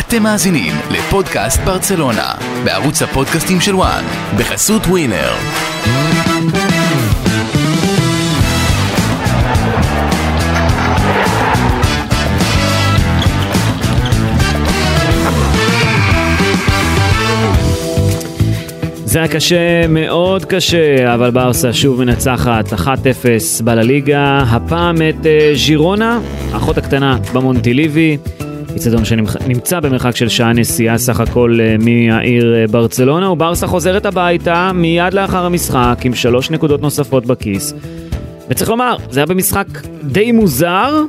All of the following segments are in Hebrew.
אתם מאזינים לפודקאסט ברצלונה, בערוץ הפודקאסטים של וואן, בחסות ווינר. זה היה קשה, מאוד קשה, אבל ברסה שוב מנצחת 1-0 בלליגה, הפעם את אה, ז'ירונה, האחות הקטנה במונטיליבי, איצטדיון שנמצא במרחק של שעה נסיעה סך הכל אה, מהעיר אה, ברצלונה, וברסה חוזרת הביתה מיד לאחר המשחק עם שלוש נקודות נוספות בכיס. וצריך לומר, זה היה במשחק די מוזר,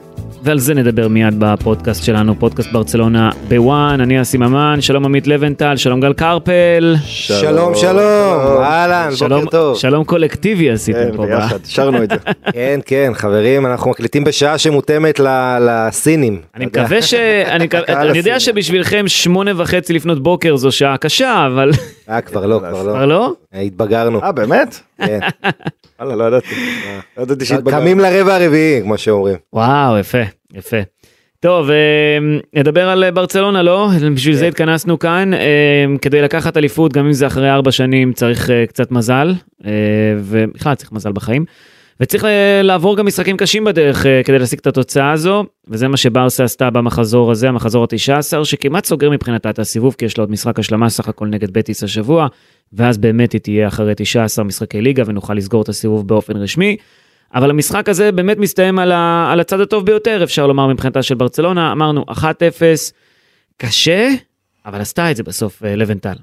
ועל זה נדבר מיד בפודקאסט שלנו, פודקאסט ברצלונה בוואן, אני אסי ממן, שלום עמית לבנטל, שלום גל קרפל. שלום, שלום, אהלן, בוקר טוב. שלום קולקטיבי עשיתם כן, פה. ביחד, שרנו את זה. כן, כן, חברים, אנחנו מקליטים בשעה שמותאמת ל- לסינים. אני. מקווה ש... אני יודע שבשבילכם שמונה וחצי לפנות בוקר זו שעה קשה, אבל אה, כבר לא, כבר כבר לא. לא? אה, התבגרנו. אה, באמת? כן. וואלה, לא ידעתי. לא ידעתי שהתבגרנו. קמים לרבע הרביעי, כמו שאומרים. וואו, יפה, יפה. טוב, אה, נדבר על אה, ברצלונה, לא? בשביל זה התכנסנו כאן, אה, כדי לקחת אליפות, גם אם זה אחרי ארבע שנים, צריך קצת מזל, ובכלל צריך מזל בחיים. וצריך לעבור גם משחקים קשים בדרך כדי להשיג את התוצאה הזו, וזה מה שברסה עשתה במחזור הזה, המחזור ה-19, שכמעט סוגר מבחינתה את הסיבוב, כי יש לה עוד משחק השלמה סך הכל נגד בטיס השבוע, ואז באמת היא תהיה אחרי 19 משחקי ליגה ונוכל לסגור את הסיבוב באופן רשמי. אבל המשחק הזה באמת מסתיים על, ה, על הצד הטוב ביותר, אפשר לומר מבחינתה של ברצלונה, אמרנו 1-0, קשה, אבל עשתה את זה בסוף אה, לבנטל.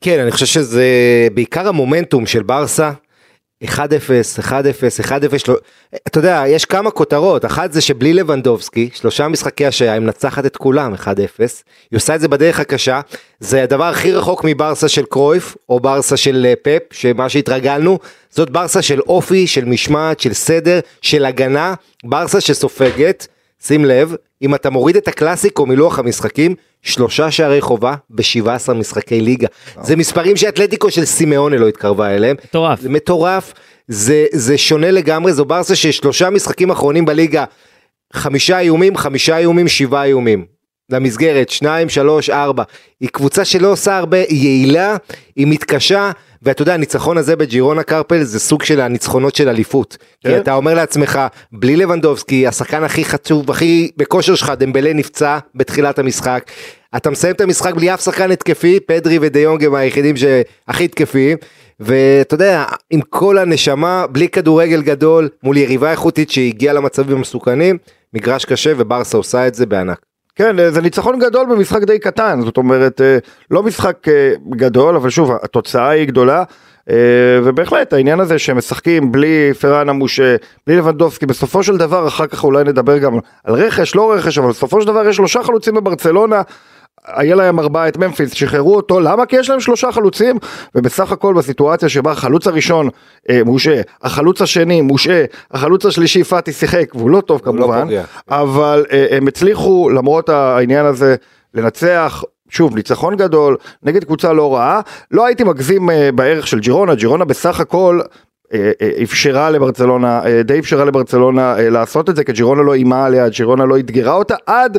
כן, אני חושב שזה בעיקר המומנטום של ברסה. 1-0, 1-0, 1-0, לא... אתה יודע, יש כמה כותרות, אחת זה שבלי לבנדובסקי, שלושה משחקי השעיה, היא מנצחת את כולם 1-0, היא עושה את זה בדרך הקשה, זה הדבר הכי רחוק מברסה של קרויף, או ברסה של אה, פפ, שמה שהתרגלנו, זאת ברסה של אופי, של משמעת, של סדר, של הגנה, ברסה שסופגת, שים לב, אם אתה מוריד את הקלאסיקו מלוח המשחקים, שלושה שערי חובה ב-17 משחקי ליגה. זה מספרים שאתלטיקו של סימאונה לא התקרבה אליהם. מטורף. זה מטורף, זה, זה שונה לגמרי, זו ברסה ששלושה משחקים אחרונים בליגה, חמישה איומים, חמישה איומים, שבעה איומים. למסגרת, שניים, שלוש, ארבע. היא קבוצה שלא עושה הרבה, היא יעילה, היא מתקשה, ואתה יודע, הניצחון הזה בג'ירונה קרפל זה סוג של הניצחונות של אליפות. כי כן. אתה אומר לעצמך, בלי לבנדובסקי, השחקן הכי חצוב, הכי בכושר שלך, דמבלה נפצע בתחילת המשחק. אתה מסיים את המשחק בלי אף שחקן התקפי, פדרי ודיונג הם היחידים שהכי התקפיים. ואתה יודע, עם כל הנשמה, בלי כדורגל גדול, מול יריבה איכותית שהגיעה למצבים המסוכנים, מגרש קשה וברסה עושה את זה בענק. כן, זה ניצחון גדול במשחק די קטן, זאת אומרת, אה, לא משחק אה, גדול, אבל שוב, התוצאה היא גדולה. אה, ובהחלט העניין הזה שהם משחקים בלי פראן המושה, בלי לבנדובסקי, בסופו של דבר, אחר כך אולי נדבר גם על רכש, לא רכש, אבל בסופו של דבר יש שלושה חלוצים בברצלונה, היה להם ארבעה את ממפיס, שחררו אותו, למה? כי יש להם שלושה חלוצים, ובסך הכל בסיטואציה שבה החלוץ הראשון אה, מושעה, החלוץ השני מושעה, החלוץ השלישי פאטי שיחק, והוא לא טוב לא כמובן, פוגע. אבל אה, הם הצליחו למרות העניין הזה לנצח. שוב, ניצחון גדול, נגד קבוצה לא רעה, לא הייתי מגזים אה, בערך של ג'ירונה, ג'ירונה בסך הכל אה, אה, אפשרה לברצלונה, אה, די אפשרה לברצלונה אה, לעשות את זה, כי ג'ירונה לא איימה עליה, ג'ירונה לא אתגרה אותה עד...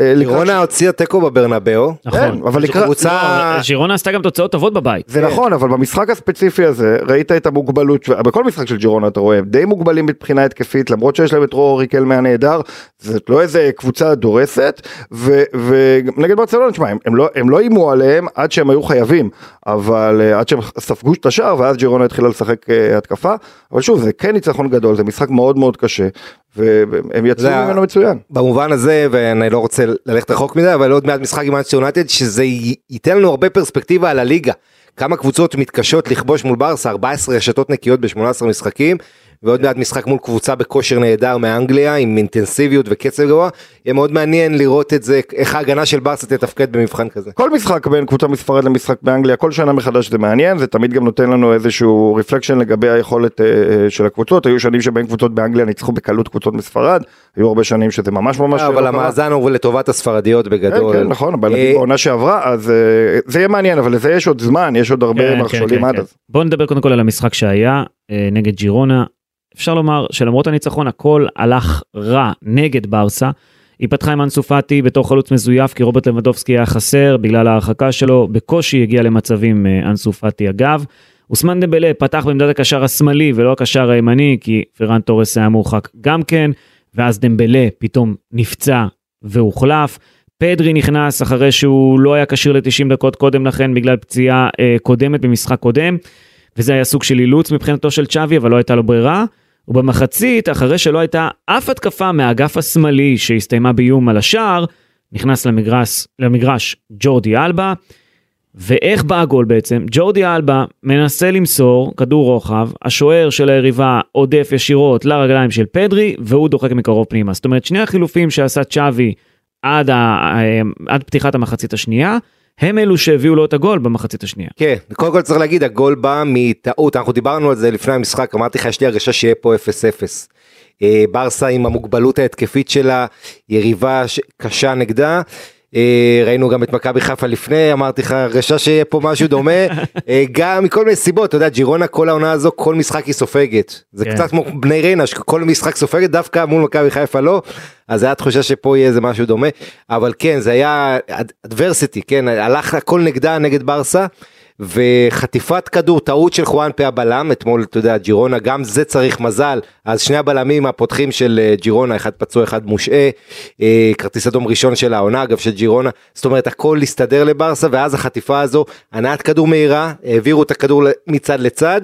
אה, לקראת לירונה הוציאה תיקו בברנבאו. נכון. כן, אבל לקראת... קבוצה... לא, ז'ירונה עשתה גם תוצאות טובות בבית. זה נכון, אבל במשחק הספציפי הזה, ראית את המוגבלות, בכל משחק של ג'ירונה אתה רואה, די מוגבלים מבחינה התקפית, למרות שיש להם את רורי קלמה הנהדר, זאת לא איזה קבוצה דורסת, ו- ונגד ברצלונה, תשמע, הם, לא הם לא איימו עליהם עד שהם היו חייבים, אבל uh, עד שהם ספגו את השער, ואז ג'ירונה התחילה לשחק uh, התקפה, אבל שוב, זה כן ניצחון גדול, זה משחק מאוד מאוד קשה, והם יצאו ממנו מצוין. במובן הזה, ואני לא רוצה ללכת רחוק מדי, אבל עוד מעט משחק עם אנצ'סטר יונייטד, שזה ייתן לנו הרבה פרספקטיבה על הליגה. כמה קבוצות מתקשות לכבוש מול ברסה, 14 רשתות נקיות ב-18 משחקים, ועוד מעט משחק מול קבוצה בכושר נהדר מאנגליה, עם אינטנסיביות וקצב גבוה. יהיה מאוד מעניין לראות את זה, איך ההגנה של ברסה תתפקד במבחן כזה. כל משחק בין קבוצה מספרד למשחק באנגליה, כל שנה מחדש זה מעניין, זה תמיד גם נותן לנו איזשהו רפלקשן לגבי היכולת אה, אה, של הקבוצות, היו שנים שבהם קבוצות באנגליה ניצחו בקלות קבוצות מספרד, היו הרבה שנים שזה ממש ממש... אבל לא. המאזן הוא לטובת הספרדיות כן, בגדול. כן, נכון, אבל אה, בעונה שעברה, אז אה, זה יהיה מעניין, אבל לזה יש עוד זמן, יש עוד הרבה כן, מכשולים כן, עד כן. אז. בואו נדבר קודם כל על המשחק שהיה אה, נגד ג'ירונה. אפשר לומר שלמרות הניצחון הכל הלך רע נגד ברסה. היא פתחה עם אנסו פאטי בתור חלוץ מזויף כי רוברט לבנדובסקי היה חסר בגלל ההרחקה שלו, בקושי הגיע למצבים אה, אנסו פאטי אגב. אוסמן דמבלה פתח בעמדת הקשר השמאלי ולא הקשר הימני כי פרן תורס היה מורחק גם כן, ואז דמבלה פתאום נפצע והוחלף. פדרי נכנס אחרי שהוא לא היה כשיר ל-90 דקות קודם לכן בגלל פציעה אה, קודמת במשחק קודם, וזה היה סוג של אילוץ מבחינתו של צ'אבי, אבל לא הייתה לו ברירה. ובמחצית, אחרי שלא הייתה אף התקפה מהאגף השמאלי שהסתיימה באיום על השער, נכנס למגרש, למגרש ג'ורדי אלבה, ואיך בא הגול בעצם? ג'ורדי אלבה מנסה למסור כדור רוחב, השוער של היריבה עודף ישירות לרגליים של פדרי, והוא דוחק מקרוב פנימה. זאת אומרת, שני החילופים שעשה צ'אבי עד, ה, עד פתיחת המחצית השנייה, הם אלו שהביאו לו את הגול במחצית השנייה. כן, קודם כל צריך להגיד, הגול בא מטעות, אנחנו דיברנו על זה לפני המשחק, אמרתי לך, יש לי הרגשה שיהיה פה 0-0. אה, ברסה עם המוגבלות ההתקפית שלה, יריבה קשה נגדה. אה, ראינו גם את מכבי חיפה לפני, אמרתי לך, הרגשה שיהיה פה משהו דומה, אה, גם מכל מיני סיבות, אתה יודע, ג'ירונה כל העונה הזו, כל משחק היא סופגת. זה כן. קצת כמו בני ריינה, שכל משחק סופגת, דווקא מול מכבי חיפה לא, אז היה תחושה שפה יהיה איזה משהו דומה, אבל כן, זה היה אדברסיטי, כן, הלך הכל נגדה, נגד ברסה. וחטיפת כדור, טעות של חואן פה הבלם, אתמול, אתה יודע, ג'ירונה, גם זה צריך מזל, אז שני הבלמים הפותחים של אה, ג'ירונה, אחד פצוע, אחד מושעה, אה, כרטיס אדום ראשון של העונה, אגב, של ג'ירונה, זאת אומרת, הכל הסתדר לברסה, ואז החטיפה הזו, הנעת כדור מהירה, העבירו את הכדור מצד לצד,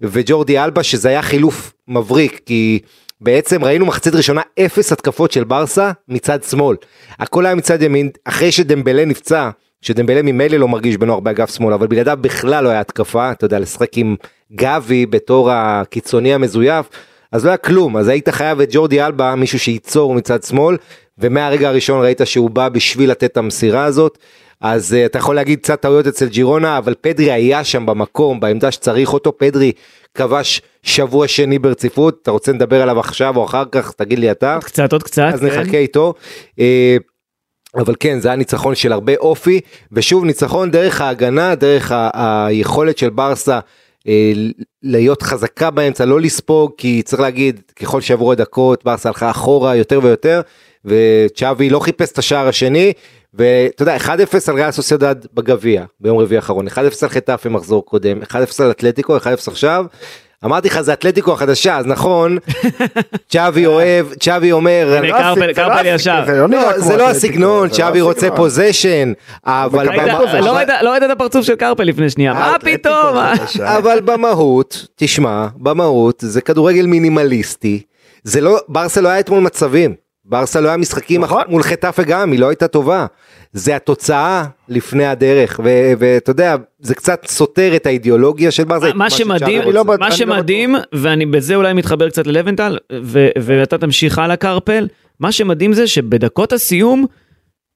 וג'ורדי אלבה, שזה היה חילוף מבריק, כי... בעצם ראינו מחצית ראשונה אפס התקפות של ברסה מצד שמאל. הכל היה מצד ימין, אחרי שדמבלה נפצע, שדמבלה ממילא לא מרגיש בנוח באגף שמאל, אבל בלעדיו בכלל לא היה התקפה, אתה יודע, לשחק עם גבי בתור הקיצוני המזויף, אז לא היה כלום, אז היית חייב את ג'ורדי אלבה, מישהו שייצור מצד שמאל, ומהרגע הראשון ראית שהוא בא בשביל לתת את המסירה הזאת. אז uh, אתה יכול להגיד קצת טעויות אצל ג'ירונה, אבל פדרי היה שם במקום, בעמדה שצריך אותו, פדרי כבש שבוע שני ברציפות, אתה רוצה לדבר עליו עכשיו או אחר כך, תגיד לי אתה. עוד קצת, עוד קצת. אז כן. נחכה איתו. Uh, אבל כן, זה היה ניצחון של הרבה אופי, ושוב ניצחון דרך ההגנה, דרך ה- היכולת של ברסה אה, להיות חזקה באמצע, לא לספוג, כי צריך להגיד, ככל שעברו הדקות, ברסה הלכה אחורה יותר ויותר, וצ'אבי לא חיפש את השער השני, ואתה יודע, 1-0 על ריאל סוסיידד בגביע, ביום רביעי האחרון, 1-0 על חטאפי מחזור קודם, 1-0 על אתלטיקו, 1-0 עכשיו, אמרתי לך זה אתלטיקו החדשה אז נכון צ'אבי אוהב צ'אבי אומר קרפל ישר. זה לא הסגנון צ'אבי רוצה פוזיישן אבל לא ראית את הפרצוף של קרפל לפני שנייה. מה פתאום? אבל במהות תשמע במהות זה כדורגל מינימליסטי. זה לא ברסה לא היה אתמול מצבים ברסה לא היה משחקים נכון. מול חטאפה גם, היא לא הייתה טובה. זה התוצאה לפני הדרך, ואתה יודע, זה קצת סותר את האידיאולוגיה של ברסה. מה שמדהים, לא מה לא שמדהים, ואני בזה אולי מתחבר קצת ללבנטל, ואתה תמשיך הלאה קרפל, מה שמדהים זה שבדקות הסיום,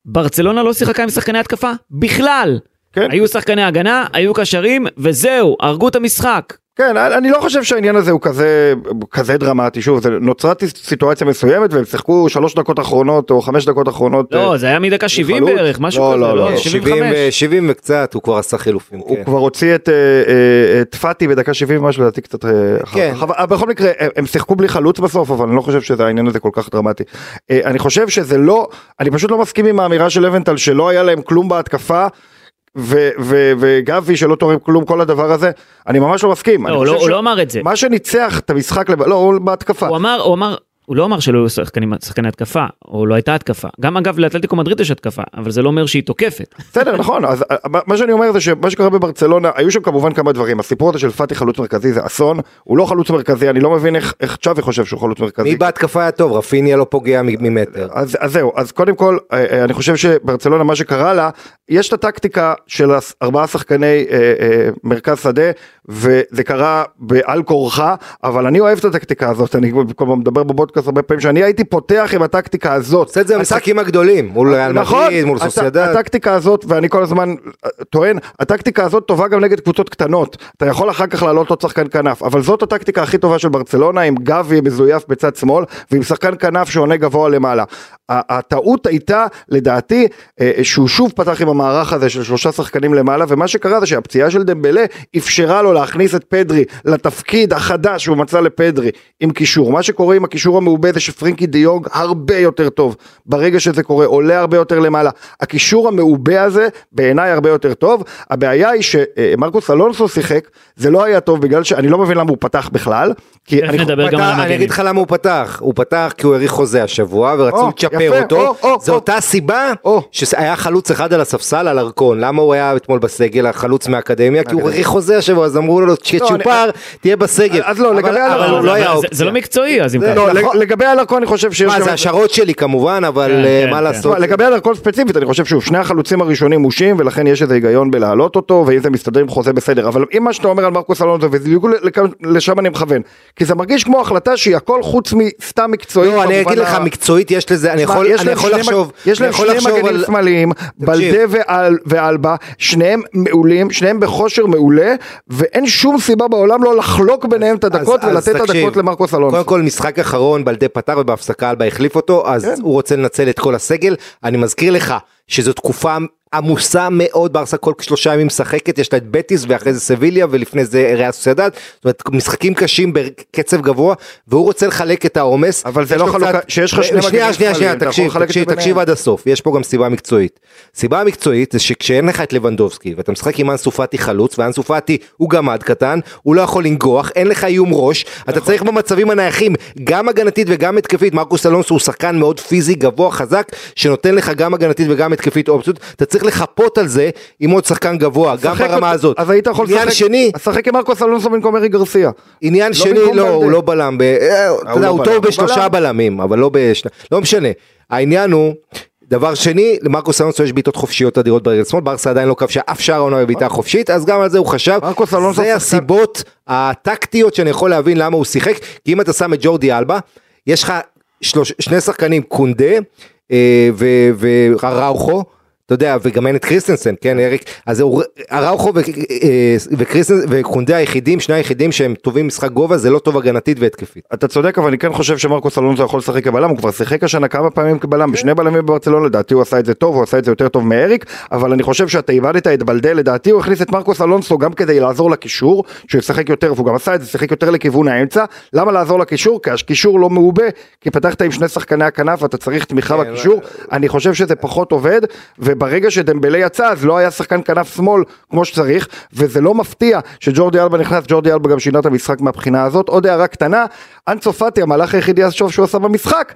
ברצלונה לא שיחקה עם שחקני התקפה בכלל. כן. היו שחקני הגנה, היו קשרים, וזהו, הרגו את המשחק. כן, אני לא חושב שהעניין הזה הוא כזה, כזה דרמטי, שוב, זה נוצרת סיטואציה מסוימת והם שיחקו שלוש דקות אחרונות או חמש דקות אחרונות. לא, אה, זה היה מדקה 70 בערך, משהו לא, כזה, לא, לא, לא 70, 70 וקצת, הוא כבר עשה חילופים. הוא כן. כבר הוציא את, אה, אה, את פאטי בדקה 70 משהו, לדעתי קצת כן. אחר בכל מקרה, הם שיחקו בלי חלוץ בסוף, אבל אני לא חושב שזה העניין הזה כל כך דרמטי. אני חושב שזה לא, אני פשוט לא מסכים עם האמירה של לבנטל שלא היה להם כלום בהתקפה. וגבי שלא תורם כלום כל הדבר הזה אני ממש לא מסכים. לא, לא, הוא לא אמר את זה. מה שניצח את המשחק, לא, הוא בהתקפה. הוא אמר, הוא אמר, הוא לא אמר שלא היו שחקנים, שחקני התקפה, או לא הייתה התקפה. גם אגב לאתלטיקו מדריד יש התקפה, אבל זה לא אומר שהיא תוקפת. בסדר, נכון, אז אה, מה שאני אומר זה שמה שקרה בברצלונה, היו שם כמובן כמה דברים. הסיפור הזה של פאטי חלוץ מרכזי זה אסון, הוא לא חלוץ מרכזי, אני לא מבין איך, איך צ'אבי חושב שהוא חלוץ מרכזי. מי בהתקפה היה טוב, רפיניה לא פוגע ממטר. אז, אז זהו, אז קודם כל, אה, אה, אני חושב שברצלונה מה שקרה לה, יש את הטקטיקה של ארבעה שחקני אה, אה, מרכז שדה, וזה קרה בעל כורחה, אבל אני אוהב את הטקטיקה הזאת, אני כל מדבר בבודקאסט הרבה פעמים, שאני הייתי פותח עם הטקטיקה הזאת. עושה את זה במשחקים הגדולים, מול ריאל נכון, מדריד, מול סוסיידד. הטקטיקה הזאת, ואני כל הזמן אה, טוען, הטקטיקה הזאת טובה גם נגד קבוצות קטנות. אתה יכול אחר כך לעלות עוד שחקן כנף, אבל זאת הטקטיקה הכי טובה של ברצלונה, עם גבי מזויף בצד שמאל, ועם שחקן כנף שעונה גבוה למעלה. הטעות הייתה, לדעתי, אה, שהוא שוב פתח עם המערך הזה של שלושה שחקנים למעלה, ומה שקרה זה שהפציעה של דמבלה אפשרה לו להכניס את פדרי לתפקיד החדש שהוא מצא לפדרי עם קישור. מה שקורה עם הקישור המעובה זה שפרינקי דה יונג הרבה יותר טוב. ברגע שזה קורה, עולה הרבה יותר למעלה. הקישור המעובה הזה, בעיניי הרבה יותר טוב. הבעיה היא שמרקוס אלונסו שיחק, זה לא היה טוב בגלל שאני לא מבין למה הוא פתח בכלל. כי אני- נדבר גם על פתח- אני. אגיד לך למה הוא פתח, הוא פתח כי הוא האריך חוזה השבוע ורצו לצ'פר אותו, או, או, זו או. אותה סיבה או. שהיה חלוץ אחד על הספסל על ארכון, למה הוא היה אתמול בסגל, החלוץ מהאקדמיה, כי הוא האריך חוזה השבוע, אז אמרו לו כשצ'ופר תהיה בסגל, אז לא, אבל- לגבי אבל הוא לא היה זה- אופציה. זה לא מקצועי אז אם ככה. לא. לגבי אלרקון אני חושב שיש... מה זה השערות שלי כמובן, אבל כן, אה, כן, מה כן. לעשות, תשמע, לגבי אלרקון ספציפית אני חושב שוב שני החלוצים הראשונים מושים ולכן יש איזה היגיון בלהעלות אותו ואם זה מסתדר עם חוזה בסדר אבל אם מה שאתה אומר על מרקוס אלונסו ובדיוק לשם אני מכוון כי זה מרגיש כמו החלטה שהיא הכל חוץ מסתם מקצועית. לא, אני אגיד לך מקצועית יש לזה, אני יכול לחשוב, יש להם שני מגנים שמאליים, בלדה ואל- ואלבה, שניהם מעולים, שניהם בכושר מעולה, ואין שום סיבה בעולם לא לחלוק ביניהם את הדקות ולתת את הדקות למרקוס אלונסו. קודם כל משחק אחרון בלדה פתח ובהפסקה אלבה החליף אותו אז כן. הוא רוצה לנצל את כל הסגל אני מזכיר לך שזו תקופה עמוסה מאוד ברסה כל שלושה ימים משחקת יש לה את בטיס ואחרי זה סביליה ולפני זה ריאל סוסיידד זאת אומרת משחקים קשים בקצב גבוה והוא רוצה לחלק את העומס. אבל זה לא לו חלוקה- קצת- שיש לך שני שנייה שנייה שנייה תקשיב תקשיב. תקשיב עד הסוף. יש פה גם סיבה מקצועית. סיבה מקצועית זה שכשאין לך את לבנדובסקי ואתה משחק עם אנסו פאטי חלוץ ואנסו פאטי הוא גמד קטן הוא לא יכול לנגוח אין לך איום ראש אתה נכון. צריך במצבים הנייחים גם הגנתית וגם התקפית. מרקוס אלונסו הוא שחקן מאוד פיזי גבוה חזק שנותן לך גם הגנתית וגם התקפית אופציות אתה צריך לחפות על זה עם עוד שחקן גבוה גם ברמה הזאת אז היית יכול לשחק, שני אז שחק עם מרקוס אלונסו במקום ארי גרסיה. עניין לא שני לא. הוא לא בלם ב- אה, יודע לא הוא טוב הוא בשלושה בלם. בלמים אבל לא בשני לא משנה העניין הוא. דבר שני, למרקוס אלונסו יש בעיטות חופשיות אדירות ברגל שמאל, ברסה עדיין לא כבשה אף שער העונה בבעיטה חופשית, אז גם על זה הוא חשב. מרקוס אלונסו זה הסיבות הטקטיות שאני יכול להבין למה הוא שיחק, כי אם אתה שם את ג'ורדי אלבה, יש לך שלוש, שני שחקנים, קונדה ואראוחו. אתה יודע, וגם אין את קריסטנסן, כן, אריק, אז אראוחו אה, וקריסטנסן וקונדה היחידים, שני היחידים שהם טובים משחק גובה, זה לא טוב הגנתית והתקפית. אתה צודק אבל אני כן חושב שמרקוס אלונסו יכול לשחק כבלם הוא כבר שיחק השנה כמה פעמים כבלם בשני בלמים בברצלונה לדעתי הוא עשה את זה טוב הוא עשה את זה יותר טוב מאריק אבל אני חושב שאתה איבדת את בלדה לדעתי הוא הכניס את מרקוס אלונסו גם כדי לעזור לקישור שהוא ישחק יותר והוא גם עשה את זה שיחק יותר לכיוון האמצע. למה לעזור לקישור? כי הקישור לא מעובה כי פתחת עם שני שחקני הכנף ואתה צריך תמיכה כן, בקישור. אני חושב שזה פחות עובד וברגע שדמבלה יצא אז לא היה שחקן כנף שמאל כמו שצריך וזה לא מפתיע שג'ורדי אלבה נכנס ג'ורדי אלבה גם שינה את המשחק מהבחינה הזאת. עוד הערה קטנה אנצו פאטי המהלך היחידי השוב שהוא עשה במשחק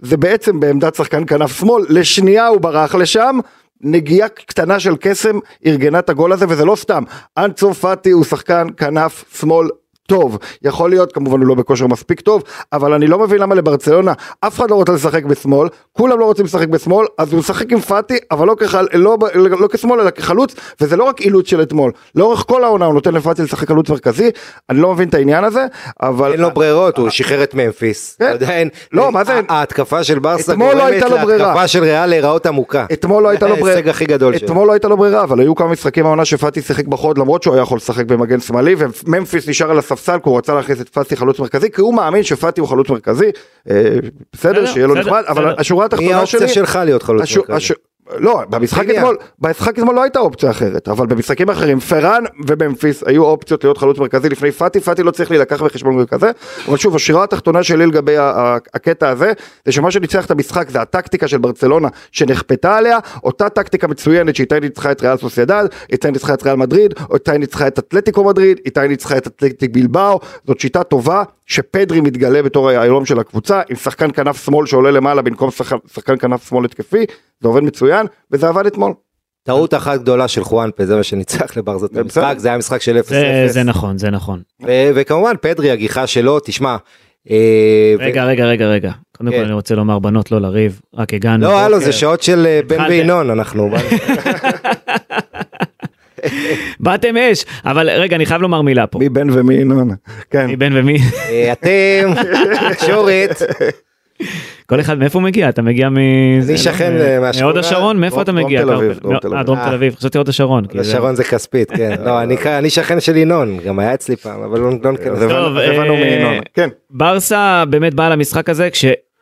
זה בעצם בעמדת שחקן כנף שמאל לשנייה הוא ברח לשם נגיעה קטנה של קסם ארגנה את הגול הזה וזה לא סתם. אנצו פאטי הוא שחקן כנף שמאל טוב, יכול להיות כמובן הוא לא בכושר מספיק טוב, אבל אני לא מבין למה לברצלונה אף אחד לא רוצה לשחק בשמאל, כולם לא רוצים לשחק בשמאל, אז הוא משחק עם פאטי, אבל לא, כחל, לא, לא, לא כשמאל אלא כחלוץ, וזה לא רק אילוץ של אתמול, לאורך כל העונה הוא נותן לפאטי לשחק חלוץ מרכזי, אני לא מבין את העניין הזה, אבל... אין לו ברירות, הוא שחרר את ממפיס. כן. עדיין, לא, מה זה- ההתקפה של ברסה לא ברירה. להתקפה של ריאל להיראות עמוקה. אתמול לא הייתה לו ברירה, ההישג הכי גדול שלו. אתמול לא הייתה לו ברירה, אבל היו כמה משחקים העונה שפאטי שיחק בחוד למרות שהוא היה יכול לשחק במגן שמאלי וממפיס נשאר על הספסל כי הוא רצה להכניס את פאטי חלוץ מרכזי כי הוא מאמין שפאטי הוא חלוץ מרכזי, אה, בסדר שיהיה לו נחמד, אבל. השורה מי התחתונה שלי, האופציה שלך להיות חלוץ מרכזי? לא, במשחק. אתמול, במשחק אתמול לא הייתה אופציה אחרת, אבל במשחקים אחרים, פראן וממפיס היו אופציות להיות חלוץ מרכזי לפני פאטי, פאטי לא צריך להילקח בחשבון כזה, אבל שוב, השורה התחתונה שלי לגבי הקטע הזה, זה שמה שניצח את המשחק זה הטקטיקה של ברצלונה שנכפתה עליה, אותה טקטיקה מצוינת שאיתה ניצחה את ריאל סוסיידד, איתה ניצחה את ריאל מדריד, איתה ניצחה את אתלטיקו מדריד, איתה ניצחה את אתלטיק בלבאו, זאת שיטה טובה, שפדרי מתגלה בתור היהלום של הקבוצה, עם שחקן כנף שמאל שעולה למעלה במקום שחקן, שחקן כנף שמאל התקפי, זה עובד מצוין, וזה עבד אתמול. טעות אחת גדולה של חואנפה, זה מה שניצח בסדר. המשחק, זה היה משחק של 0-0. זה, זה נכון, זה נכון. ו- וכמובן פדרי הגיחה שלו, תשמע. אה, ו- רגע, רגע, רגע, רגע. קודם כל כן. אני רוצה לומר, בנות, לא לריב, רק הגענו. לא, הלו. זה שעות של אה, בן. וינון, אנחנו... באתם אש, אבל רגע, אני חייב לומר מילה פה. מי בן ומי ינון. כן. מי בן ומי? אה, אתם, תקשורת, כל אחד מאיפה הוא מגיע? אתה מגיע מ... לא? שכן, אה, מהשכונה. מהוד השרון? מאיפה אתה דרום מגיע? דרום לא, תל אה, אביב. דרום תל אביב, חשבתי הוד השרון. כי זה- השרון זה כספית, כן. לא, אני- אני שכן של ינון, גם היה אצלי פעם, אבל לא לא ניכנס. הבנו- טוב, אז הבנו מינון. כן. ברסה באמת באה למשחק הזה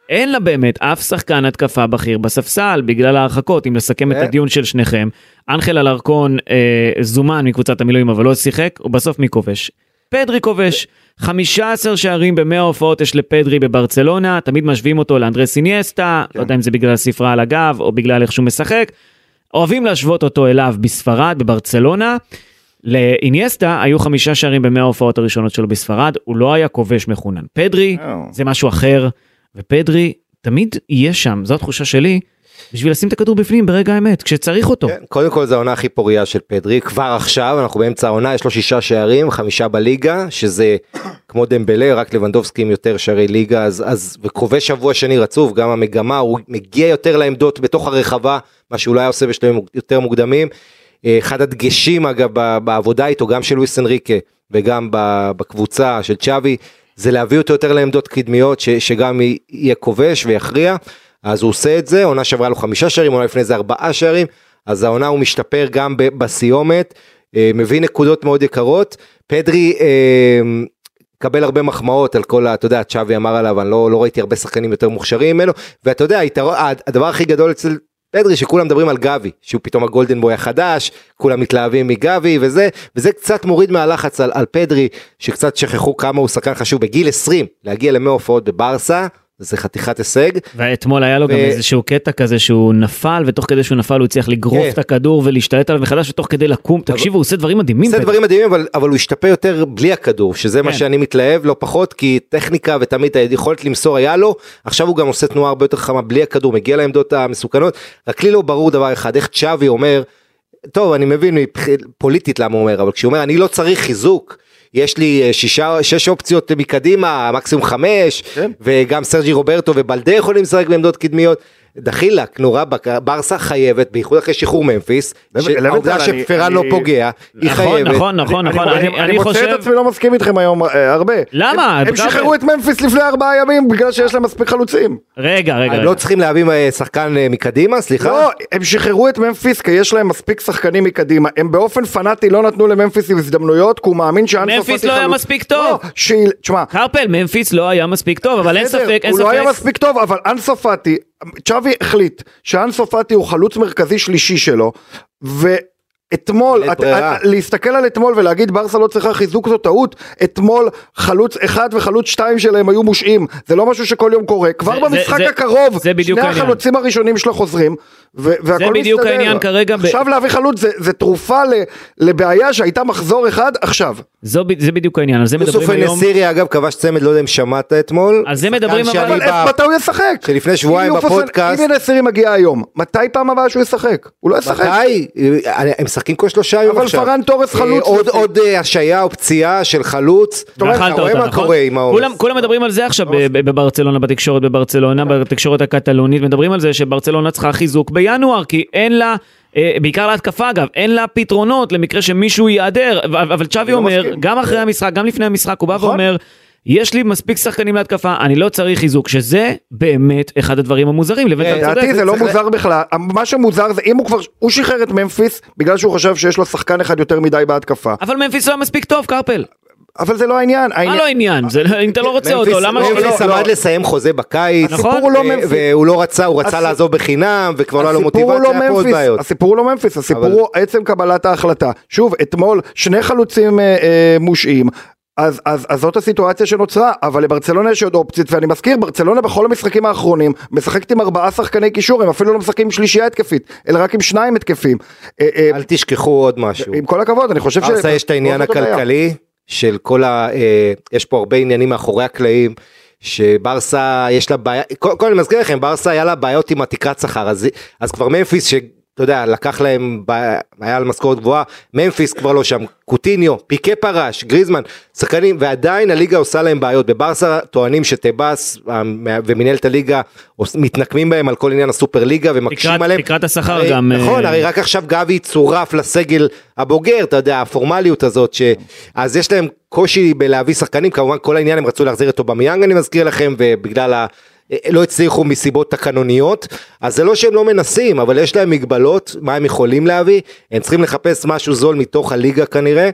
כשאין לה באמת אף שחקן התקפה בכיר בספסל בגלל ההרחקות, אם לסכם את אה. הדיון של שניכם. אנחל אלרקון אה, זומן מקבוצת המילואים אבל לא שיחק, ובסוף מי כובש? פדרי כובש. 15 שערים ב-100 הופעות יש לפדרי בברצלונה, תמיד משווים אותו לאנדרס איניאסטה, כן. לא יודע אם זה בגלל הספרה על הגב או בגלל איך שהוא משחק. אוהבים להשוות אותו אליו בספרד, בברצלונה. לאיניאסטה היו חמישה שערים במאה ההופעות הראשונות שלו בספרד, הוא לא היה כובש מחונן. פדרי אה. זה משהו אחר, ופדרי תמיד יהיה שם, זו התחושה שלי, בשביל לשים את הכדור בפנים ברגע האמת, כשצריך אותו. כן, קודם כל זו העונה הכי פוריה של פדרי, כבר עכשיו, אנחנו באמצע העונה, יש לו שישה שערים, חמישה בליגה, שזה כמו דמבלה, רק לבנדובסקי עם יותר שערי ליגה, אז, אז וכובש שבוע שני רצוף, גם המגמה, הוא מגיע יותר לעמדות בתוך הרחבה, מה שהוא לא היה עושה בשלבים יותר מוקדמים. אה, אחד הדגשים אגב בעבודה איתו, גם של לואיס אנריקה וגם בקבוצה של צ'אבי, זה להביא אותו יותר לעמדות קדמיות, ש, שגם יהיה כובש ויכריע. אז הוא עושה את זה, עונה שעברה לו חמישה שערים, עונה לפני זה ארבעה שערים, אז העונה הוא משתפר גם בסיומת, אה, מביא נקודות מאוד יקרות. פדרי אה, קבל הרבה מחמאות על כל ה... אתה יודע, צ'אבי אמר עליו, אני לא, לא ראיתי הרבה שחקנים יותר מוכשרים ממנו, ואתה יודע, הדבר הכי גדול אצל פדרי שכולם מדברים על גבי, שהוא פתאום הגולדן בוי החדש, כולם מתלהבים מגבי וזה, וזה קצת מוריד מהלחץ על, על פדרי, שקצת שכחו כמה הוא שחקן חשוב בגיל 20, להגיע למאה הופעות בברסה, זה חתיכת הישג. ואתמול היה לו גם ו- איזשהו קטע כזה שהוא נפל, ותוך כדי שהוא נפל הוא הצליח לגרוף כן. את הכדור ולהשתלט עליו מחדש, ותוך כדי לקום, תקשיבו, הוא עושה דברים מדהימים. פדרי. דברים מדהימים אבל, אבל הוא השתפר יותר בלי הכדור שזה מה כן. שאני מתלהב לא פחות כי טכניקה ותמיד היכולת למסור היה לו עכשיו הוא גם עושה תנועה הרבה יותר חכמה בלי הכדור מגיע לעמדות המסוכנות רק לי לא ברור דבר אחד איך צ'אבי אומר טוב אני מבין פוליטית למה הוא אומר אבל כשהוא אומר אני לא צריך חיזוק. יש לי אה, שישה, שש אופציות מקדימה, מקסימום חמש, כן. וגם סרג'י רוברטו ובלדה יכולים לשחק בעמדות קדמיות. דחילק, נו רבאק, ברסה חייבת, בייחוד אחרי שחרור ממפיס, לב- שהעובדה לבנטל, אני- שפרן לא פוגע, היא נכון, חייבת. נכון, נכון, נכון, אני, אני- אני, אני מוצא חושב... את עצמי לא מסכים איתכם היום אה, הרבה. למה? הם, שחררו את ממפיס לפני ארבעה ימים בגלל שיש להם מספיק חלוצים. רגע, רגע, הם. לא צריכים להביא אה, שחקן אה, מקדימה, סליחה? לא, הם שחררו את ממפיס כי יש להם מספיק שחקנים מקדימה. הם באופן פנאטי לא נתנו לממפיס הזדמנויות כי הוא מאמין שאנסו פאטי ממפיס לא היה מספיק טוב. לא, שהיא- תשמע, קרפל, ממפיס לא היה מספיק טוב, אבל אין בסדר, ספק, אין הוא לא היה ספק. מספיק טוב, אבל אנסו פאטי, צ'אבי החליט שאנסו פאטי הוא חלוץ מרכזי שלישי שלו, ואתמול, בלית את. את, להסתכל על אתמול ולהגיד ברסה לא צריכה חיזוק זו טעות, אתמול חלוץ אחד וחלוץ שתיים שלהם היו מושעים, זה לא משהו שכל יום קורה, כבר זה- במשחק זה- הקרוב, זה שני העניין. החלוצים הראשונים שלו חוזרים, ו- והכל בדיוק מסתדר. העניין כרגע ב- עכשיו להביא חלוץ זה, זה תרופה ל- לבעיה שהייתה מחזור אחד עכשיו. זו ב- זה בדיוק העניין, על זה יוסוף מדברים היום. נסירי אגב כבש צמד, לא יודע אם שמעת אתמול. על זה מדברים, אבל- אבל ב- מתי הוא ישחק? שלפני שבועיים בפודקאסט- אם ינסרי מגיע היום, מתי פעם הבאה שהוא ישחק? הוא לא ישחק. מתי? משחקים כל שלושה יום אבל עכשיו. פרן תורס אה, חלוץ עוד- אה, השעיה או פציעה של חלוץ. אתה רואה אותה, מה נכון? קורה עם העומס. כולם, כולם מדברים על זה עכשיו ב- בברצלונה, בתקשורת בברצלונה, בתקשורת הקטלונית, מדברים על זה שברצלונה צריכה חיזוק בינואר, כי אין לה... אה, בעיקר להתקפה אגב, אין לה פתרונות למקרה שמישהו ייעדר, אבל אבל צ'אבי לא אומר. גם אחרי המשחק, גם לפני המשחק, הוא בא נכון. ואומר, יש לי מספיק שחקנים להתקפה, אני לא צריך חיזוק, שזה באמת אחד הדברים המוזרים, לבין אתה צודק. לדעתי זה לא מוזר בכלל, מה שמוזר זה אם הוא כבר, הוא שחרר את ממפיס בגלל שהוא חושב שיש לו שחקן אחד יותר מדי בהתקפה, אבל ממפיס לא היה מספיק טוב, קרפל. אבל זה לא העניין, מה לא העניין? זה- אם אתה לא רוצה ממפיס- אותו, למה... ממפיס לא, עמד לא. לסיים חוזה בקיץ. נכון. לא ממפיס. והוא לא רצה, הוא רצה הס- לעזוב בחינם, וכבר לא היה לו הוא מוטיבציה, לא היה פה עוד ממפיס, בעיות. הסיפור הוא לא ממפיס, הסיפור אבל- הוא עצם קבלת ההחלטה. שוב, אתמול שני חלוצים אה, אה, מושעים. אז, אז, אז זאת הסיטואציה שנוצרה, אבל לברצלונה יש עוד אופציות, ואני מזכיר, ברצלונה בכל המשחקים האחרונים משחקת עם ארבעה שחקני קישור, הם אפילו לא משחקים עם שלישייה התקפית, אלא רק עם שניים התקפים. אה, אה, אל תשכחו עוד משהו. עם כל הכבוד, אני חושב ש... ברסה יש את העניין זאת הבעיה. הכלכלי של כל ה... אה, יש פה הרבה עניינים מאחורי הקלעים. שברסה יש לה בעיה, קודם כל אני מזכיר לכם, ברסה היה לה בעיות עם התקרת שכר, אז, אז כבר ממפיס שאתה יודע, לקח להם, היה על משכורת גבוהה, ממפיס כבר לא שם, קוטיניו, פיקה פרש, גריזמן, שחקנים, ועדיין הליגה עושה להם בעיות, בברסה טוענים שטבאס ומנהלת הליגה מתנקמים בהם על כל עניין הסופר ליגה ומקשים תקרת- עליהם. תקרת השכר הרי- גם, נכון, אה, הרי רק עכשיו גבי צורף לסגל הבוגר, אתה יודע, הפורמליות הזאת, ש... אז יש להם קושי בלהביא שחקנים, כמובן כל העניין הם רצו להחזיר את אובמיאנג אני מזכיר לכם, ובגלל אה, לא הצליחו מסיבות תקנוניות, אז זה לא שהם לא מנסים, אבל יש להם מגבלות, מה הם יכולים להביא, הם צריכים לחפש משהו זול מתוך הליגה כנראה, אה,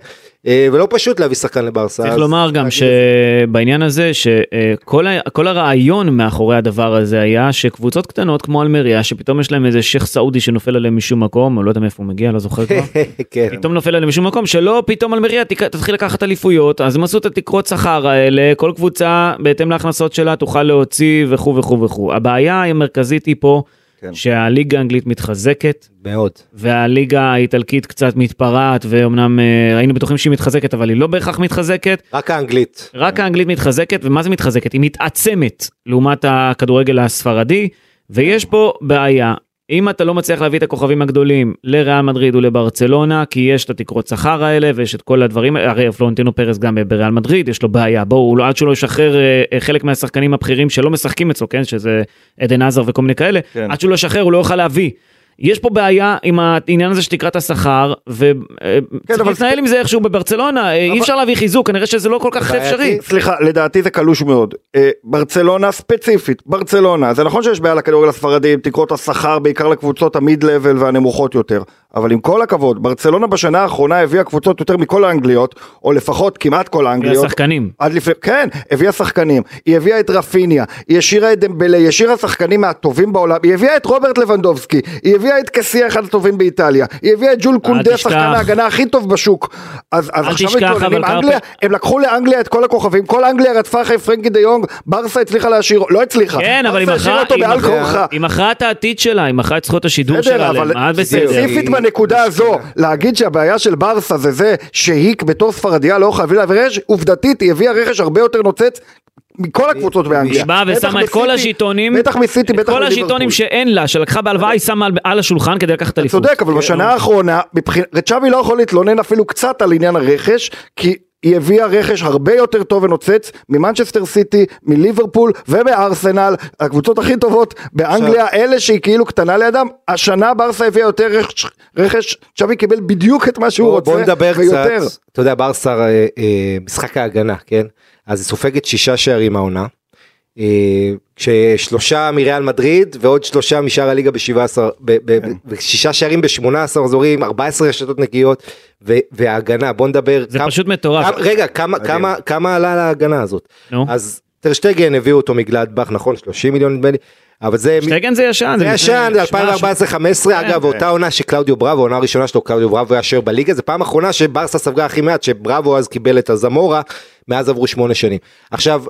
ולא פשוט להביא שחקן לברסה. צריך לומר גם. שבעניין הזה שכל ה- כל הרעיון מאחורי הדבר הזה היה שקבוצות קטנות כמו אלמריה שפתאום יש להם איזה שייח' סעודי שנופל עליהם משום מקום או לא יודע מאיפה הוא מגיע לא זוכר כבר. כן. פתאום נופל עליהם משום מקום שלא פתאום אלמריה תתחיל לקחת אליפויות אז הם עשו את התקרות שכר האלה כל קבוצה בהתאם להכנסות שלה תוכל להוציא וכו' וכו' וכו'. הבעיה המרכזית היא פה כן. שהליגה האנגלית מתחזקת מאוד. והליגה האיטלקית קצת מתפרעת ואומנם אה, היינו בטוחים שהיא מתחזקת אבל היא לא בהכרח מתחזקת. רק האנגלית. רק האנגלית מתחזקת, ומה זה מתחזקת? היא מתעצמת לעומת הכדורגל הספרדי, ויש פה בעיה. אם אתה לא מצליח להביא את הכוכבים הגדולים לריאל מדריד ולברצלונה, כי יש את התקרות שכר האלה ויש את כל הדברים, הרי פלורנטינו פרס גם בריאל מדריד, יש לו בעיה, בואו, לא- עד שהוא לא ישחרר אה, אה, חלק מהשחקנים הבכירים שלא משחקים אצלו, כן, שזה עדן עזר וכל מיני כאלה, כן. עד שהוא לא ישחרר הוא לא יוכל להביא. יש פה בעיה עם העניין הזה של תקרת השכר, וצריך כן, אבל- להתנהל עם זה איכשהו בברצלונה, אה, אי אפשר להביא חיזוק, כנראה שזה לא כל כך בעייתי. אפשרי. סליחה, לדעתי זה קלוש מאוד. אה, ברצלונה ספציפית, ברצלונה, זה נכון שיש בעיה לכדורגל הספרדי עם תקרות השכר, בעיקר לקבוצות המיד לבל והנמוכות יותר. אבל עם כל הכבוד, ברצלונה בשנה האחרונה הביאה קבוצות יותר מכל האנגליות, או לפחות כמעט כל האנגליות. השחקנים. עד לפני, כן, הביאה שחקנים, היא הביאה את רפיניה, היא השאירה את דמבלה, היא השאירה שחקנים מהטובים בעולם, היא הביאה את רוברט לבנדובסקי, היא הביאה את קסיה אחד הטובים באיטליה, היא הביאה את ג'ול קונדה. שחקן ההגנה הכי טוב בשוק. אז, אז עכשיו מתלוננים, אנגליה, הם לקחו לאנגליה את כל הכוכבים, כל אנגליה רדפה אחרי פרנקי דה יונג, ברסה הצליחה להשאיר, לא הצליחה, כן, אבל היא מכרה את העתיד שלה, היא מכרה את זכויות השידור שלה, אבל. ספציפית בנקודה הזו, להגיד שהבעיה של ברסה זה זה שהיא בתור ספרדיה לא חייבים להביא רכש, עובדתית היא הביאה רכש הרבה יותר נוצץ מכל הקבוצות באנגליה. היא באה ושמה את כל השיטונים, בטח מסיטי, את בטח כל. השיטונים שאין לה, שלקחה בהלוואה, היא שמה על- השולחן כדי לקחת אליפות. צודק, אבל בשנה האחרונה, מבחינת- צ'אבי לא יכול להתלונן אפילו קצת על עניין הרכש, כי היא הביאה רכש הרבה יותר טוב ונוצץ ממנצ'סטר סיטי, מליברפול ומארסנל, הקבוצות הכי טובות באנגליה, אלה שהיא כאילו קטנה לידם, השנה ברסה הביאה יותר רכש, רכש, צ'אבי קיבל בדיוק את מה שהוא בוא, רוצה, בוא נדבר ויותר. קצת, אתה יודע ברסה אה, אה, משחק ההגנה כן אז היא סופגת שישה שערים העונה. אה, כששלושה מריאל מדריד ועוד שלושה משאר הליגה ב-17 כן. ושישה שערים ב-18 אזורים 14 רשתות נקיות ו- וההגנה בוא נדבר זה כמה- פשוט מטורף. כמה- רגע כמה כמה כמה עלה להגנה הזאת נו. אז טרשטגן הביאו אותו מגלדבך נכון 30 מיליון נדמה לי אבל זה שטגן זה ישן. זה ישן, זה שמונה- 2014-2015, אגב, אותה עונה שקלאודיו בראבו, העונה הראשונה שלו, קלאודיו בראבו היה שוער בליגה, זה פעם אחרונה שברסה ספגה הכי מעט, שבראבו אז קיבל את הזמורה, מאז עברו שמונה שנים. עכשיו,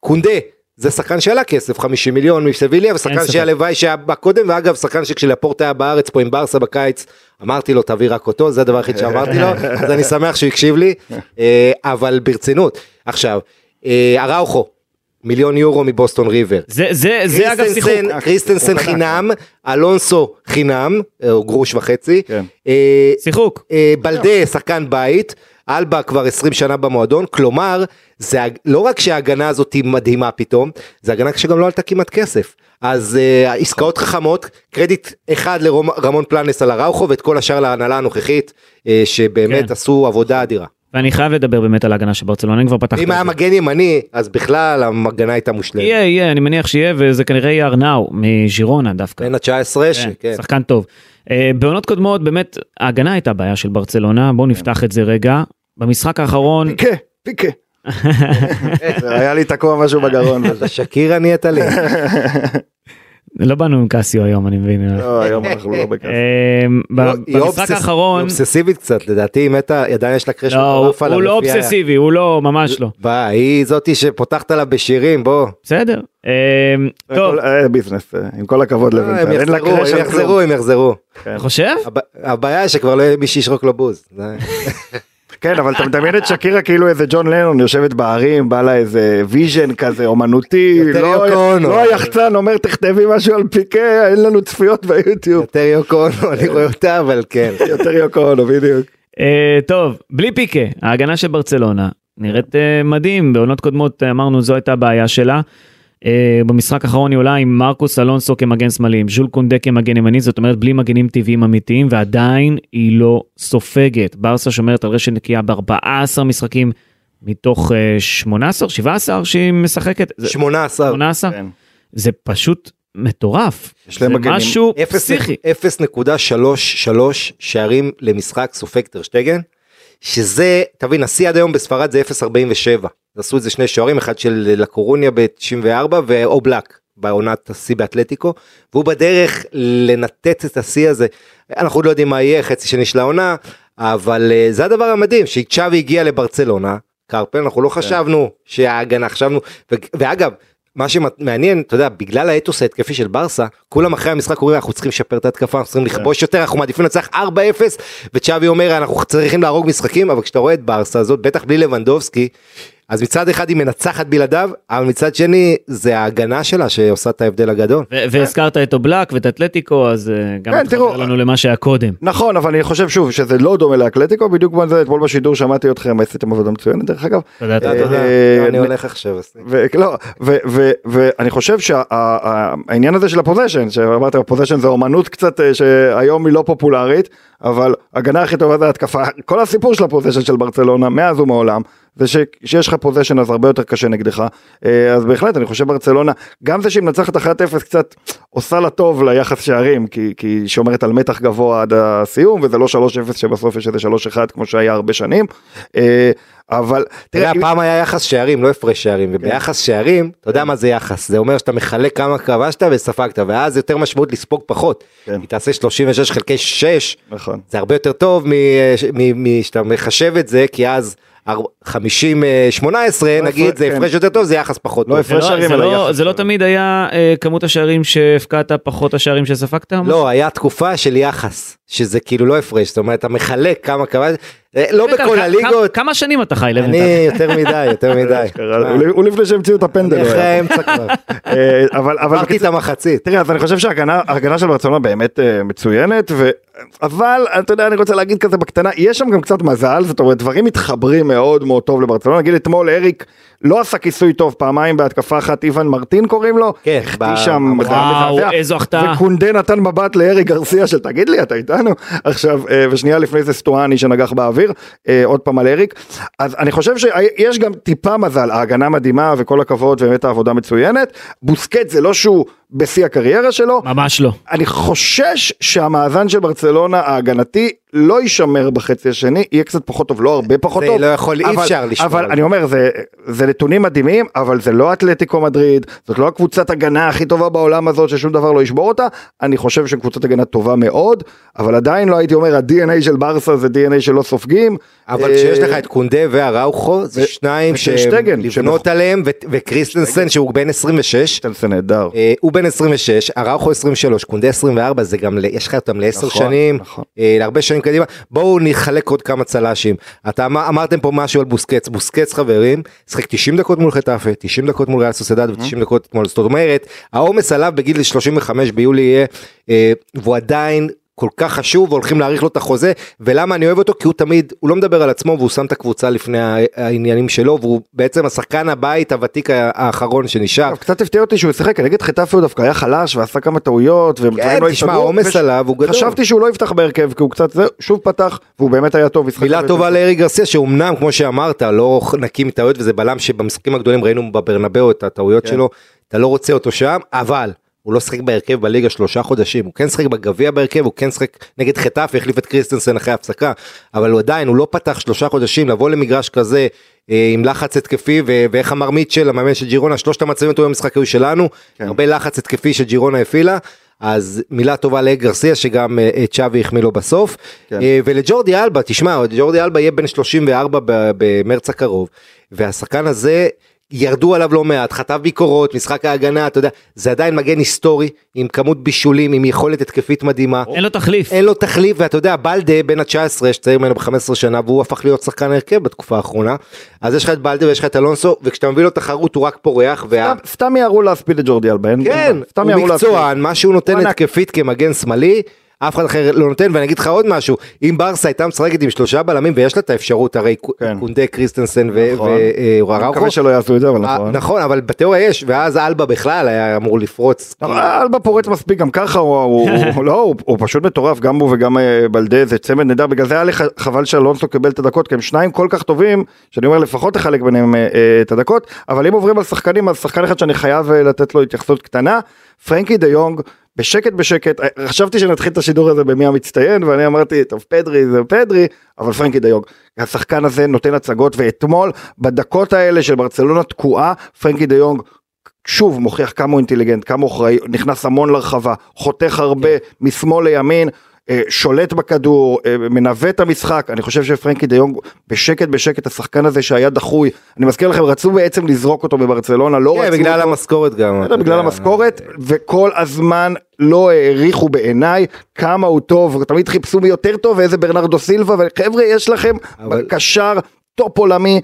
קונדה, זה שחקן שעלה כסף, 50 מיליון מסביליה, ושחקן. שהלוואי שהיה בא קודם, ואגב, שחקן שכשלפורט היה בארץ פה עם ברסה בקיץ, אמרתי לו, תביא רק אותו, זה הדבר היחיד שאמרתי לו, אז אני שמח שהוא הקשיב לי, אה, אבל ברצינות. עכשיו, אה, אראוכו, מיליון יורו מבוסטון ריבר. זה- זה זה אגב שיחוק. קריסטנסן- קריסטנסן חינם, אלונסו חינם, אה, או גרוש וחצי, כן. אה, שיחוק. אה, בלדה שחקן בית, אלבה כבר 20 שנה במועדון, כלומר, זה לא רק שההגנה הזאת היא מדהימה פתאום, זה הגנה שגם לא עלתה כמעט כסף. אז אה, עסקאות חכמות, קרדיט אחד לרמון פלנס על הראוכו ואת כל השאר להנהלה הנוכחית, אה, שבאמת כן. עשו עבודה אדירה. ואני חייב לדבר באמת על ההגנה של ברצלונה, אני כבר פתחתי. אם היה. מגן ימני, אז בכלל ההגנה הייתה מושלמת. יהיה, יהיה, אני מניח שיהיה, וזה כנראה יהיה ארנאו מז'ירונה דווקא. בין ה-19, כן, שכן. שחקן טוב. אה, בעונות קודמות באמת ההגנה הייתה בעיה של ברצלונה, בואו נפתח את זה רגע. במשחק האחרון, פיקה, פיקה. היה לי תקוע משהו בגרון. אתה שקירה נהיית לי. לא באנו עם קסיו היום אני מבין. לא, היום אנחנו לא בכזה. אה, ב- היא במשחק האחרון, היא אובססיבית קצת, לדעתי היא מתה, עדיין יש לה קרש לא, מטורף עליו. הוא לא אובססיבי, הוא לא, ממש לא. היא זאתי שפותחת עליו בשירים, בוא. בסדר. אה, טוב, אה, ביזנס, אה, עם כל הכבוד אה, לבינתיים. הם יחזרו, קרש הם. יחזרו, חושב? הב- הבעיה שכבר לא יהיה מי שישרוק לו בוז. כן, אבל אתה מדמיין את שקירה כאילו איזה ג'ון לנון יושבת בערים, בא לה איזה ויז'ן כזה אומנותי, יותר לא- יוקו אונו. לא היחצן אומר תכתבי משהו על פיקה, אין לנו צפיות ביוטיוב. יותר יוקו אונו, אני רואה אותה, אבל כן. יותר יוקו אונו, בדיוק. אה, טוב, בלי פיקה, ההגנה של ברצלונה נראית אה, מדהים, בעונות קודמות אה, אמרנו זו הייתה הבעיה שלה. אה, במשחק האחרון היא עולה עם מרקוס אלונסו כמגן שמאלי, עם ז'ול קונדה כמגן ימני, זאת אומרת בלי מגנים טבעיים אמיתיים, ועדיין היא לא סופגת. ברסה שומרת על רשת נקייה ב-14 משחקים מתוך אה, 18, 17 שהיא משחקת. זה- 18. 18? כן. זה פשוט מטורף. יש להם זה מגנים. משהו אפס- פסיכי. 0.33 שערים למשחק סופג טרשטגן, שזה, תבין, השיא עד היום בספרד זה 0.47. עשו את זה שני שוערים, אחד של לקורוניה ב-94 ואובלק בעונת השיא באתלטיקו, והוא בדרך לנתץ את השיא הזה. אנחנו לא יודעים מה יהיה, חצי שני של העונה, אבל אה, זה הדבר המדהים, שצ'אבי הגיע לברצלונה, קרפל, אנחנו לא חשבנו שההגנה, חשבנו, ואגב, מה שמעניין, אתה יודע, בגלל האתוס ההתקפי של ברסה, כולם אחרי המשחק אומרים אנחנו צריכים לשפר את ההתקפה, אנחנו צריכים לכבוש יותר, אנחנו מעדיפים לנצח 4-0, וצ'אבי אומר אנחנו צריכים להרוג משחקים, אבל כשאתה רואה את ברסה הזאת, בטח בלי לבנדובסקי, אז מצד אחד היא מנצחת בלעדיו, אבל מצד שני זה ההגנה שלה שעושה את ההבדל הגדול. והזכרת את אובלק ואת אתלטיקו, אז אה, גם כן, חוזר לנו למה שהיה קודם. נכון, אבל אני חושב שוב שזה לא דומה לאקלטיקו, בדיוק כמו זה, אתמול בשידור שמעתי אתכם, עשיתם עבודה מצוינת דרך אגב. תודה, תודה. יודע, אה, אני נ- הולך עכשיו. לא, ואני חושב שהעניין הזה של ה possession, שאמרת ה possession זה אומנות קצת אה, שהיום היא לא פופולרית, אבל הגנה הכי טובה זה התקפה, כל הסיפור של ה possession של ברצלונה מאז ומעולם, זה שכשיש לך possession אז הרבה יותר קשה נגדך, אה, אז בהחלט אני חושב ברצלונה, גם זה שהיא מנצחת 1-0 קצת עושה לה טוב ליחס שערים, כי כי היא שומרת על מתח גבוה עד הסיום, וזה לא 3-0 שבסוף יש איזה 3-1 כמו שהיה הרבה שנים, אה, אבל תראה, אם- הפעם היה יחס שערים, לא הפרש שערים, וביחס שערים, אתה יודע מה זה יחס, זה אומר שאתה מחלק כמה כבשת וספגת, ואז יותר משמעות לספוג פחות. כן. כי תעשה 36 חלקי 6, נכון. זה הרבה יותר טוב משאתה מחשב את זה, כי אז 50-18 נגיד, זה כן. הפרש יותר טוב, זה יחס פחות לא טוב. הפרש זה לא- שערים, זה אלא לא- יחס זה לא שערים. תמיד היה אה, כמות השערים שהפקעת פחות השערים שספגת? לא, היה תקופה של יחס, שזה כאילו לא הפרש, זאת אומרת, אתה מחלק כמה אה, לא רגע, בכל הליגות, כמה שנים אתה חי לבנטל? אני יותר מדי, יותר מדי. הוא לפני שהמציאו את הפנדל. אחרי. האמצע כבר, אה, אבל אבל עברתי את המחצית. תראה אז אני חושב שההגנה ההגנה של ברצלונה באמת אה, מצוינת. אבל אתה יודע אני רוצה להגיד כזה בקטנה יש שם גם קצת מזל זאת אומרת דברים מתחברים מאוד מאוד טוב לברצלונה נגיד אתמול אריק לא עשה כיסוי טוב פעמיים בהתקפה אחת איוון מרטין קוראים לו כן, החטיא שם וואו. איזו החטאה. וקונדה נתן מבט לאריק גרסיה של תגיד לי אתה איתנו עכשיו אה, ושנייה לפני זה סטואני שנגח באוויר אה, עוד פעם על אריק אז אני חושב שיש גם טיפה מזל ההגנה מדהימה וכל הכבוד באמת העבודה מצוינת בוסקט זה לא שהוא בשיא הקריירה שלו ממש לא. אני חושש שהמאזן של ברצלונה ההגנתי לא יישמר בחצי השני, יהיה קצת פחות טוב, לא הרבה פחות זה טוב. לא יכול- אי אבל- אפשר לשמור אבל אני זה. אומר, זה, זה נתונים מדהימים, אבל זה לא אתלטיקו מדריד, זאת לא הקבוצת הגנה הכי טובה בעולם הזאת ששום דבר לא ישבור אותה, אני חושב שקבוצת הגנה טובה מאוד, אבל עדיין לא הייתי אומר ה-DNA של ברסה זה DNA שלא סופגים. אבל אה, כשיש לך את קונדה והראוכו, זה ו- שניים שלבנות שמח- עליהם, וקריסטנסן שהוא בן 26, טלסן נהדר. אה, הוא בן 26, אראוכו 23, קונדה 24, זה גם, יש לך אותם לעשר נכון, שנים, נכון. אה, להרבה שנים קדימה. בואו נחלק עוד כמה צל"שים. אתה אמר- אמרתם פה משהו על בוסקץ, בוסקץ חברים, שיחק 90 דקות מול חטאפה, 90 דקות מול ריאל סוסיידד ו-90 דקות אתמול, זאת אומרת, העומס עליו בגיל 35 ביולי יהיה, אה, והוא עדיין... כל כך חשוב והולכים להאריך לו את החוזה ולמה אני אוהב אותו כי הוא תמיד הוא לא מדבר על עצמו והוא שם את הקבוצה לפני העניינים שלו והוא בעצם השחקן הבית הוותיק האחרון שנשאר. קצת הפתיע אותי שהוא שיחק, נגד חטאפה הוא דווקא היה חלש ועשה כמה טעויות, כן, לא תשמע, וש- עליו הוא גדול. חשבתי שהוא לא יפתח בהרכב, כי הוא קצת, זה, שוב פתח, והוא באמת היה טוב. מילה טובה טוב. לארי גרסיה שאומנם כמו שאמרת לא נקי מטעויות וזה בלם שבמשחקים הגדולים ראינו בברנבאו את הטעויות כן. שלו אתה לא רוצה אותו שם אבל הוא לא שיחק בהרכב בליגה שלושה חודשים הוא כן שיחק בגביע בהרכב הוא כן שיחק נגד חטף והחליף את קריסטנסן אחרי הפסקה אבל הוא עדיין הוא לא פתח שלושה חודשים לבוא למגרש כזה אה, עם לחץ התקפי ו- ואיך אמר מיטשל המאמן של ג'ירונה שלושת המצבים הטובים במשחק היו שלנו כן. הרבה לחץ התקפי שג'ירונה הפעילה. אז מילה טובה לאג גרסיה שגם אה, אה, צ'אבי החמיא לו בסוף. כן. ולג'ורדי אלבה, תשמע, ג'ורדי אלבה יהיה בן 34 ב- במרץ הקרוב, והשחקן הזה, ירדו עליו לא מעט, חטף ביקורות, משחק ההגנה, אתה יודע, זה עדיין מגן היסטורי, עם כמות בישולים, עם יכולת התקפית מדהימה. אין לו תחליף. אין לו תחליף, ואתה יודע, בלדה בן ה-19, שצעיר ממנו ב-15 שנה, והוא הפך להיות שחקן הרכב בתקופה האחרונה. אז יש לך את בלדה ויש לך את אלונסו, וכשאתה מביא לו תחרות הוא רק פורח, וה... סתם- סתם יערו להספיד את ג'ורדי אלבה, אין- כן, סתם הוא. מקצוען, מה שהוא נותן. התקפית כמגן שמאלי, אף אחד אחר לא נותן, ואני אגיד לך עוד משהו, אם ברסה הייתה משחקת עם שלושה בלמים, ויש לה את האפשרות, הרי כן. קונדה, קריסטנסן נכון. אני וראוכו, מקווה שלא יעשו את זה, אבל נכון. נכון, אבל בתיאוריה יש, ואז אלבה בכלל היה אמור לפרוץ. אלבה פורץ מספיק גם ככה הוא, הוא, לא, הוא, הוא פשוט מטורף גם הוא וגם אה, בלדה זה צמד נהדר בגלל זה היה לי חבל שאלונסו קיבל את הדקות כי הם שניים כל כך טובים שאני אומר לפחות תחלק ביניהם אה, אה, את הדקות אבל אם עוברים על שחקנים אז שחקן אחד שאני חייב אה, לתת לו התייחסות קטנה פרנקי דה יונג בשקט בשקט אה, חשבתי שנתחיל את השידור הזה במי המצטיין ואני אמרתי טוב פדרי זה פדרי אבל פרנקי דה יונג השחקן הזה נותן הצגות ואתמול בדקות האלה של ברצלונה תקועה פרנקי דה יונג שוב מוכיח כמה הוא אינטליגנט, כמה הוא אחראי, נכנס המון לרחבה, חותך הרבה משמאל לימין, שולט בכדור, אה, מנווט את המשחק, אני חושב שפרנקי דה יונג בשקט בשקט השחקן הזה שהיה דחוי, אני מזכיר לכם רצו בעצם לזרוק אותו בברצלונה, לא כן, רצו בגלל המשכורת גם. אתה בגלל. המשכורת, וכל הזמן לא העריכו בעיניי כמה הוא טוב, תמיד חיפשו מי יותר טוב ואיזה ברנרדו סילבה, וחבר'ה יש לכם קשר top עולמי,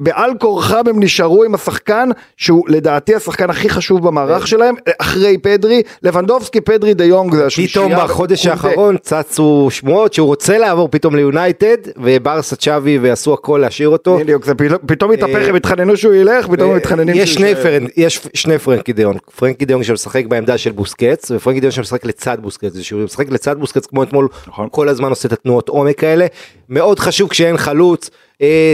ובעל כורחם הם נשארו עם השחקן שהוא לדעתי השחקן הכי חשוב כן. במערך שלהם, אחרי פדרי, לבנדובסקי, פדרי דה יונג זה השלישייה. פתאום בחודש. האחרון צצו שמועות שהוא רוצה לעבור פתאום ליונייטד וברסה צ'אבי ועשו הכל להשאיר אותו. בדיוק, זה פתאום- פתאום התהפך, אה, הם התחננו שהוא ילך, פתאום הם מתחננים יש שהוא יישאר. פרנק, יש שני פרנקי פרנקי דיונג שמשחק בעמדה של בוסקץ ופרנקי דיונג שמשחק לצד בוסקץ, שהוא משחק לצד בוסקץ כמו אתמול, נכון. כל הזמן עושה את התנועות עומק האלה, מאוד חשוב כשאין חלוץ, אה,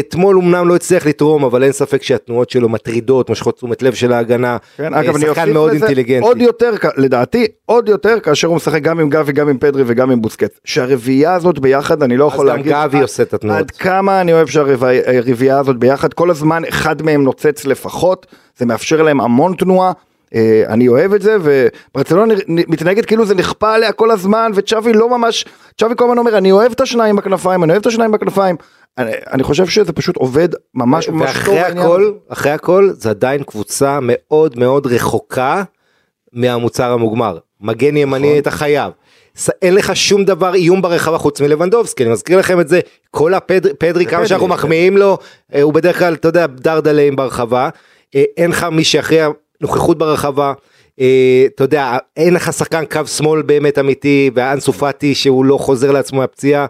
אתמול אמנם לא הצליח לתרום אבל אין ספק שהתנועות שלו מטרידות, מושכות תשומת לב של ההגנה, כן, אה, אגב, אני שחקן מאוד אינטליגנטי. עוד יותר, לדעתי, עוד יותר כאשר הוא משחק גם עם גבי, גם עם פדרי וגם עם בוסקט. שהרביעייה הזאת ביחד, אני לא יכול גם להגיד... גבי עד- עושה את התנועות. עד כמה אני אוהב שהרביעייה הזאת ביחד, כל הזמן אחד מהם נוצץ לפחות, זה מאפשר להם המון תנועה. אה, אני אוהב את זה וברצלונה מתנהגת כאילו זה נכפה עליה כל הזמן וצ'אבי לא ממש, צ'אבי כל הזמן אומר אני אוהב את השניים בכנפיים, אני אוהב את השניים בכנפיים, אני, אני חושב שזה פשוט עובד ממש ממש טוב. ואחרי הכל. אחרי הכל, זה עדיין קבוצה מאוד מאוד רחוקה מהמוצר המוגמר. מגן ימני נכון. אתה חייב. אין לך שום דבר איום ברחבה חוץ מלבנדובסקי, אני מזכיר לכם את זה, כל הפדרי, פדרי כמה שאנחנו כן. מחמיאים לו, אה, הוא בדרך כלל, אתה יודע, דרדליים ברחבה, אה, אין לך מי שיכריע נוכחות ברחבה. אה, אתה יודע, אין לך שחקן קו שמאל באמת אמיתי, ואנסו פאטי שהוא לא חוזר לעצמו מהפציעה.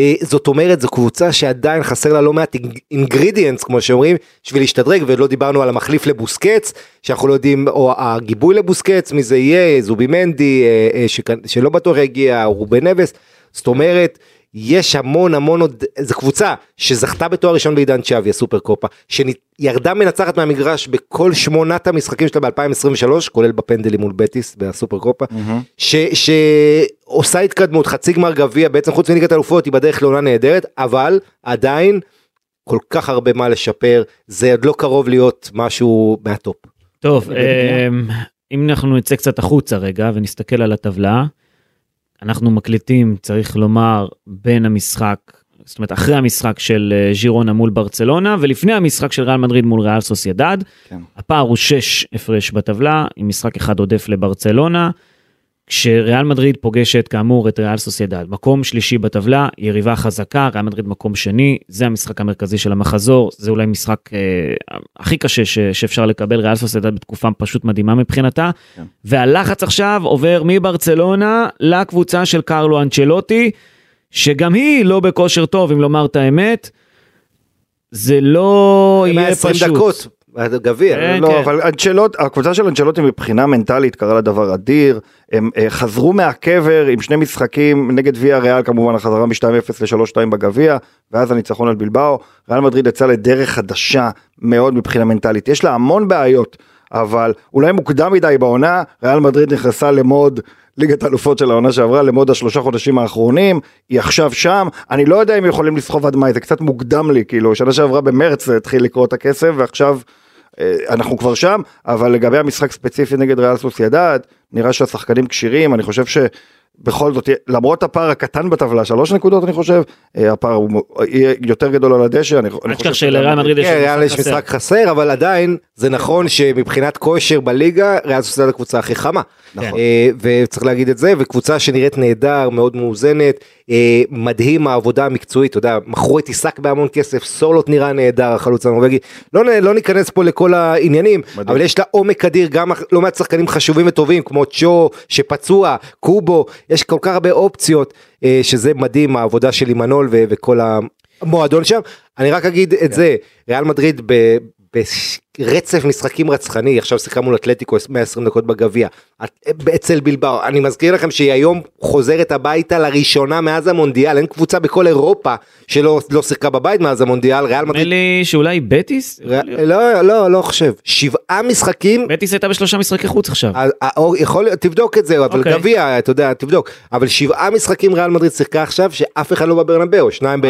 אה, זאת אומרת, זו קבוצה שעדיין חסר לה לא מעט אינגרידיאנס, כמו שאומרים, בשביל להשתדרג, ולא דיברנו על המחליף לבוסקץ, שאנחנו לא יודעים, או הגיבוי לבוסקץ, מי זה יהיה, זובי מנדי, אה, אה, שלא בטוח יגיע, או רובן נבס, זאת אומרת, יש המון המון עוד, זו קבוצה שזכתה בתואר ראשון בעידן צ'אבי, הסופר קופה, שירדה מנצחת מהמגרש בכל שמונת המשחקים שלה ב-2023, כולל בפנדלים מול בטיס בסופר קופה, ש, שעושה התקדמות, חצי גמר גביע, בעצם חוץ מליגת אלופות היא בדרך לעונה נהדרת, אבל עדיין כל כך הרבה מה לשפר, זה עוד לא קרוב להיות משהו מהטופ. טוב, אמ, אם אנחנו נצא קצת החוצה רגע ונסתכל על הטבלה, אנחנו מקליטים, צריך לומר, בין המשחק, זאת אומרת אחרי המשחק של אה, ז'ירונה מול ברצלונה ולפני המשחק של ריאל מדריד מול ריאל סוסיידד. כן. הפער הוא 6 הפרש בטבלה, עם משחק אחד עודף לברצלונה. כשריאל מדריד פוגשת כאמור את ריאל סוסיידד, מקום שלישי בטבלה, יריבה חזקה, ריאל מדריד מקום שני, זה המשחק המרכזי של המחזור, זה אולי משחק אה, הכי קשה ש, שאפשר לקבל, ריאל סוסיידד בתקופה פשוט מדהימה מבחינתה, כן. והלחץ עכשיו עובר מברצלונה לקבוצה של קרלו אנצ'לוטי, שגם היא לא בכושר טוב, אם לומר את האמת, זה לא יהיה 120 פשוט. דקות, גביע. כן, לא, כן. אבל אנצ'לוט, הקבוצה של אנצ'לוטי מבחינה מנטלית קרה לה דבר אדיר, הם אה, חזרו מהקבר עם שני משחקים נגד ויה ריאל כמובן החזרה מ-2-0 ל-3-2 בגביע, ואז הניצחון על בלבאו, ריאל מדריד יצא לדרך חדשה מאוד מבחינה מנטלית, יש לה המון בעיות, אבל אולי מוקדם מדי בעונה, ריאל מדריד נכנסה למוד ליגת האלופות של העונה שעברה למוד השלושה חודשים האחרונים, היא עכשיו שם, אני לא יודע אם יכולים לסחוב עד מאי, זה קצת מוקדם לי, כאילו, שנה שעברה במרץ התחיל לקרוא את הכסף, ועכשיו אה, אנחנו כבר שם, אבל לגבי המשחק ספציפי נגד ריאל סוסיידד, נראה שהשחקנים כשירים, אני חושב שבכל זאת, למרות הפער הקטן בטבלה, שלוש נקודות אני חושב, אה, הפער הוא יהיה יותר גדול על הדשא, אני אני אל חושב תשכח שלריאל מדריד יש כן, משחק חסר. אבל עדיין זה נכון שמבחינת כושר בליגה, ריאל סוסיידד הקבוצה הכי חמה. נכון. אה, וצריך להגיד את זה, וקבוצה שנראית נהדר, מאוד מאוזנת, אה, מדהים העבודה המקצועית, אתה יודע, מכרו את עיסק בהמון כסף, סולוט נראה נהדר, החלוץ הנורבגי. לא, לא ניכנס פה לכל העניינים. אבל יש לה עומק אדיר, גם לא מעט שחקנים חשובים וטובים, כמו צ'ו שפצוע, קובו, יש כל כך הרבה אופציות, אה, שזה מדהים העבודה של עמנול וכל המועדון שם. אני רק אגיד את זה, ריאל מדריד ב... ברצף משחקים רצחני, עכשיו שיחקה מול אתלטיקו 120 דקות בגביע, אצל בלבאו, אני מזכיר לכם שהיא היום חוזרת הביתה לראשונה מאז המונדיאל, אין קבוצה בכל אירופה שלא לא שיחקה בבית מאז המונדיאל, ריאל נדמה מדריד, לי שאולי בטיס? ר... לא, לא, לא חושב, שבעה משחקים בטיס הייתה בשלושה משחקי חוץ עכשיו. ה- ה- או- יכול להיות, תבדוק את זה, אבל אוקיי. גביע, אתה יודע, תבדוק. אבל שבעה משחקים ריאל מדריד שיחקה עכשיו, שאף אחד לא בברנבאו, שניים, ב-.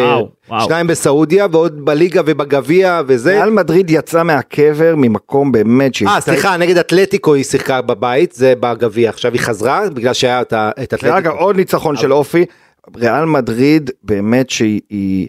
שניים בסעודיה, ועוד בליגה ובגביע וזה. ריאל מדריד יצא מהקבר ממקום באמת שהיא... אה, סליחה, נגד אתלטיקו היא שיחקה בבית, זה בגביע, עכשיו היא חזרה, בגלל שהיה את ה- את ואגב אתלטיקו. עוד ניצחון של אופי, ריאל מדריד באמת שהיא היא-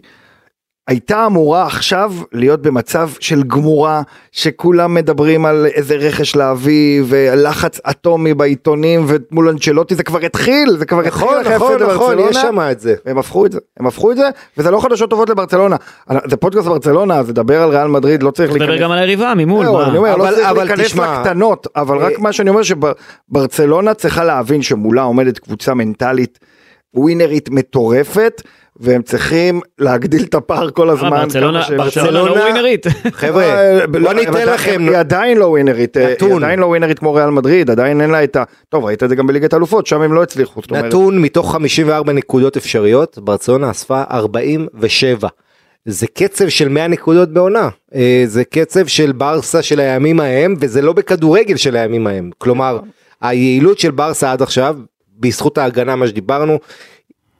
הייתה אמורה עכשיו להיות במצב של גמורה, שכולם מדברים על איזה רכש להביא ולחץ אטומי בעיתונים ומול אנצ'לוטי זה כבר התחיל, זה כבר התחיל נכון, אחרי נכון, נכון, לברצלונה. יש שם את זה. הם הפכו את זה, הם הפכו את זה, וזה לא חדשות טובות לברצלונה. זה פודקאסט ברצלונה, אז לדבר על ריאל מדריד, לא צריך נדבר גם על היריבה ממול. מה? אני אומר, לא אבל- צריך אבל להיכנס תשמע, לקטנות, אבל רק אה, מה שאני אומר שברצלונה צריכה להבין שמולה עומדת קבוצה מנטלית ווינרית מטורפת, והם צריכים להגדיל את הפער כל הזמן. אה, ברצלונה שהם ברצלונה. לא ווינרית. חבר'ה, בוא לא, ניתן לכם, היא עדיין לא ווינרית, אה, היא נתון. עדיין לא ווינרית כמו ריאל מדריד, עדיין אין לה את ה... טוב, ראית את זה גם בליגת האלופות, שם הם לא הצליחו. נתון מתוך 54 נקודות אפשריות, ברצלונה אספה 47. זה קצב של 100 נקודות בעונה, זה קצב של ברסה של הימים ההם, וזה לא בכדורגל של הימים ההם. כלומר, היעילות של ברסה עד עכשיו, בזכות ההגנה, מה שדיברנו,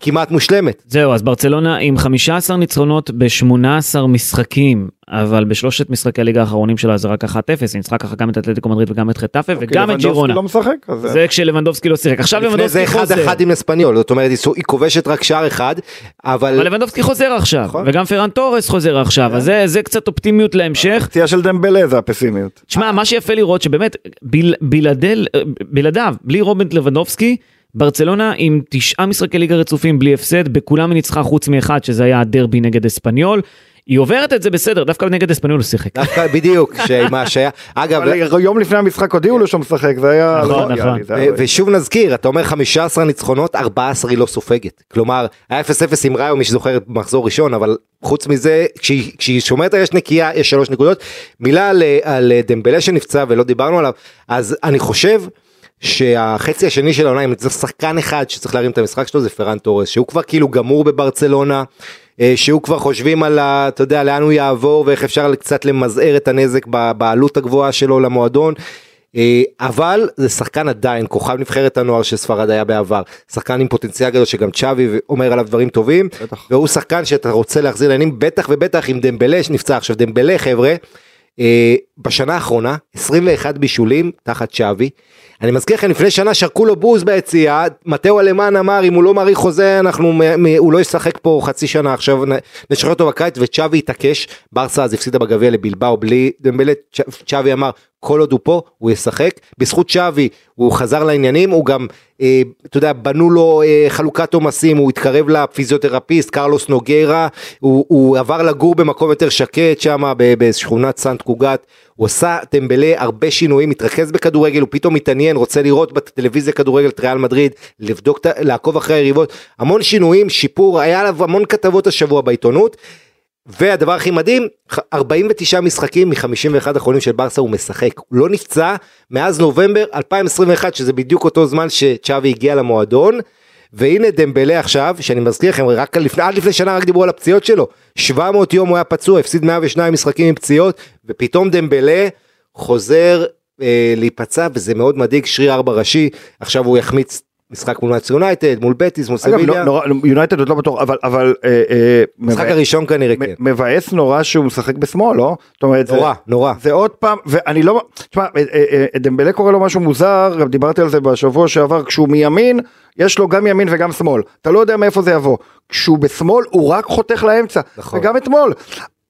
כמעט מושלמת. זהו, אז ברצלונה עם 15 ניצחונות ב-18 משחקים, אבל בשלושת משחקי הליגה האחרונים שלה זה רק 1-0, היא ניצחה ככה גם את אתלטיקו מדריד וגם את חטאפה וגם את אוקיי, ג'ירונה. לא משחק, אז זה כשלבנדובסקי לא שיחק. עכשיו לפני זה לבנדובסקי חוזר. 1-1 עם אספניול, זאת אומרת, היא כובשת רק שער אחד, אבל... אבל לבנדובסקי חוזר עכשיו, נכון. וגם פרן תורס חוזר עכשיו, אז זה- זה קצת אופטימיות להמשך. פציעה של דמבלה זה הפסימיות. תשמע, מה שיפה לראות שבאמת בל, בלעדל, בלעדיו, בלי רוברט לבנדובסקי, ברצלונה עם תשעה משחקי ליגה רצופים בלי הפסד, בכולם היא ניצחה חוץ מאחד שזה היה הדרבי נגד אספניול. היא עוברת את זה בסדר, דווקא נגד אספניול הוא שיחק. דווקא בדיוק, שעם ההשעיה. אגב, אבל יום לפני המשחק הודיעו לו שהוא משחק, זה היה... נכון, לא נכון. היה- ו- ושוב נזכיר, אתה אומר 15 ניצחונות, 14 היא לא סופגת. כלומר, היה 0-0 עם ראיו, מי שזוכר במחזור ראשון, אבל חוץ מזה, כשהיא, שומרת על יש נקייה, יש שלוש נקודות. מילה על, על דמבלה שנפצע ולא דיברנו עליו, אז אני חושב שהחצי השני של העונה, אם צריך שחקן אחד שצריך להרים את המשחק שלו, זה פרן תורס, שהוא כבר כאילו גמור בברצלונה. אה, שהוא כבר חושבים על, ה- אתה יודע, לאן הוא יעבור ואיך אפשר קצת למזער את הנזק בעלות הגבוהה שלו למועדון. אה, אבל זה שחקן עדיין, כוכב נבחרת הנוער של ספרד היה בעבר, שחקן עם פוטנציאל גדול שגם צ'אבי אומר עליו דברים טובים, בטח. והוא שחקן שאתה רוצה להחזיר לעניינים, בטח ובטח עם דמבלה שנפצע. עכשיו דמבלה חבר'ה, אה, בשנה האחרונה 21 בישולים תחת צ'אבי. אני מזכיר לכם לפני שנה שרקו לו בוז ביציאה, מתאו אלמן אמר אם הוא לא מאריך חוזה אנחנו, הוא לא ישחק פה חצי שנה עכשיו נשחרר אותו בקיץ. וצ'אבי התעקש, ברסה אז הפסידה בגביע לבלבאו בלי דמבלה, צ'אבי אמר כל עוד הוא פה הוא ישחק, בזכות צ'אבי הוא חזר לעניינים, הוא גם, אה, אתה יודע, בנו לו אה, חלוקת עומסים, הוא התקרב לפיזיותרפיסט קרלוס נוגרה, הוא, הוא עבר לגור במקום יותר שקט שם בשכונת סנט קוגת, הוא עשה טמבלה הרבה שינויים, מתרכז בכדורגל, הוא פתאום מתעניין, רוצה לראות בטלוויזיה כדורגל את ריאל מדריד, לבדוק, לעקוב אחרי היריבות, המון שינויים, שיפור, היה עליו המון כתבות השבוע בעיתונות. והדבר הכי מדהים, ח- 49 משחקים מ-51 האחרונים של ברסה הוא משחק, הוא לא נפצע מאז נובמבר 2021 שזה בדיוק אותו זמן שצ'אבי הגיע למועדון. והנה דמבלה עכשיו, שאני מזכיר לכם, רק לפני, עד לפני שנה רק דיברו על הפציעות שלו, 700 יום הוא היה פצוע, הפסיד 102 משחקים עם פציעות, ופתאום דמבלה חוזר אה, להיפצע, וזה מאוד מדאיג, שריר ארבע ראשי, עכשיו הוא יחמיץ משחק מול נאצי יונייטד, מול בטיס, מול סביליה, לא- נורא- יונייטד עוד לא בטוח, אבל- אבל... אה, אה, המשחק מבאס- הראשון כנראה כן, מבאס נורא שהוא משחק בשמאל, לא? זאת אומרת, זה- נורא, נורא. זה עוד פעם, ואני לא, תשמע, אה, אה, אה, דמבלה קורא לו משהו מוזר, גם דיברתי על זה בשבוע שעבר, כשהוא מימין, יש לו גם ימין וגם שמאל, אתה לא יודע מאיפה זה יבוא, כשהוא בשמאל הוא רק חותך לאמצע, נכון. וגם אתמול,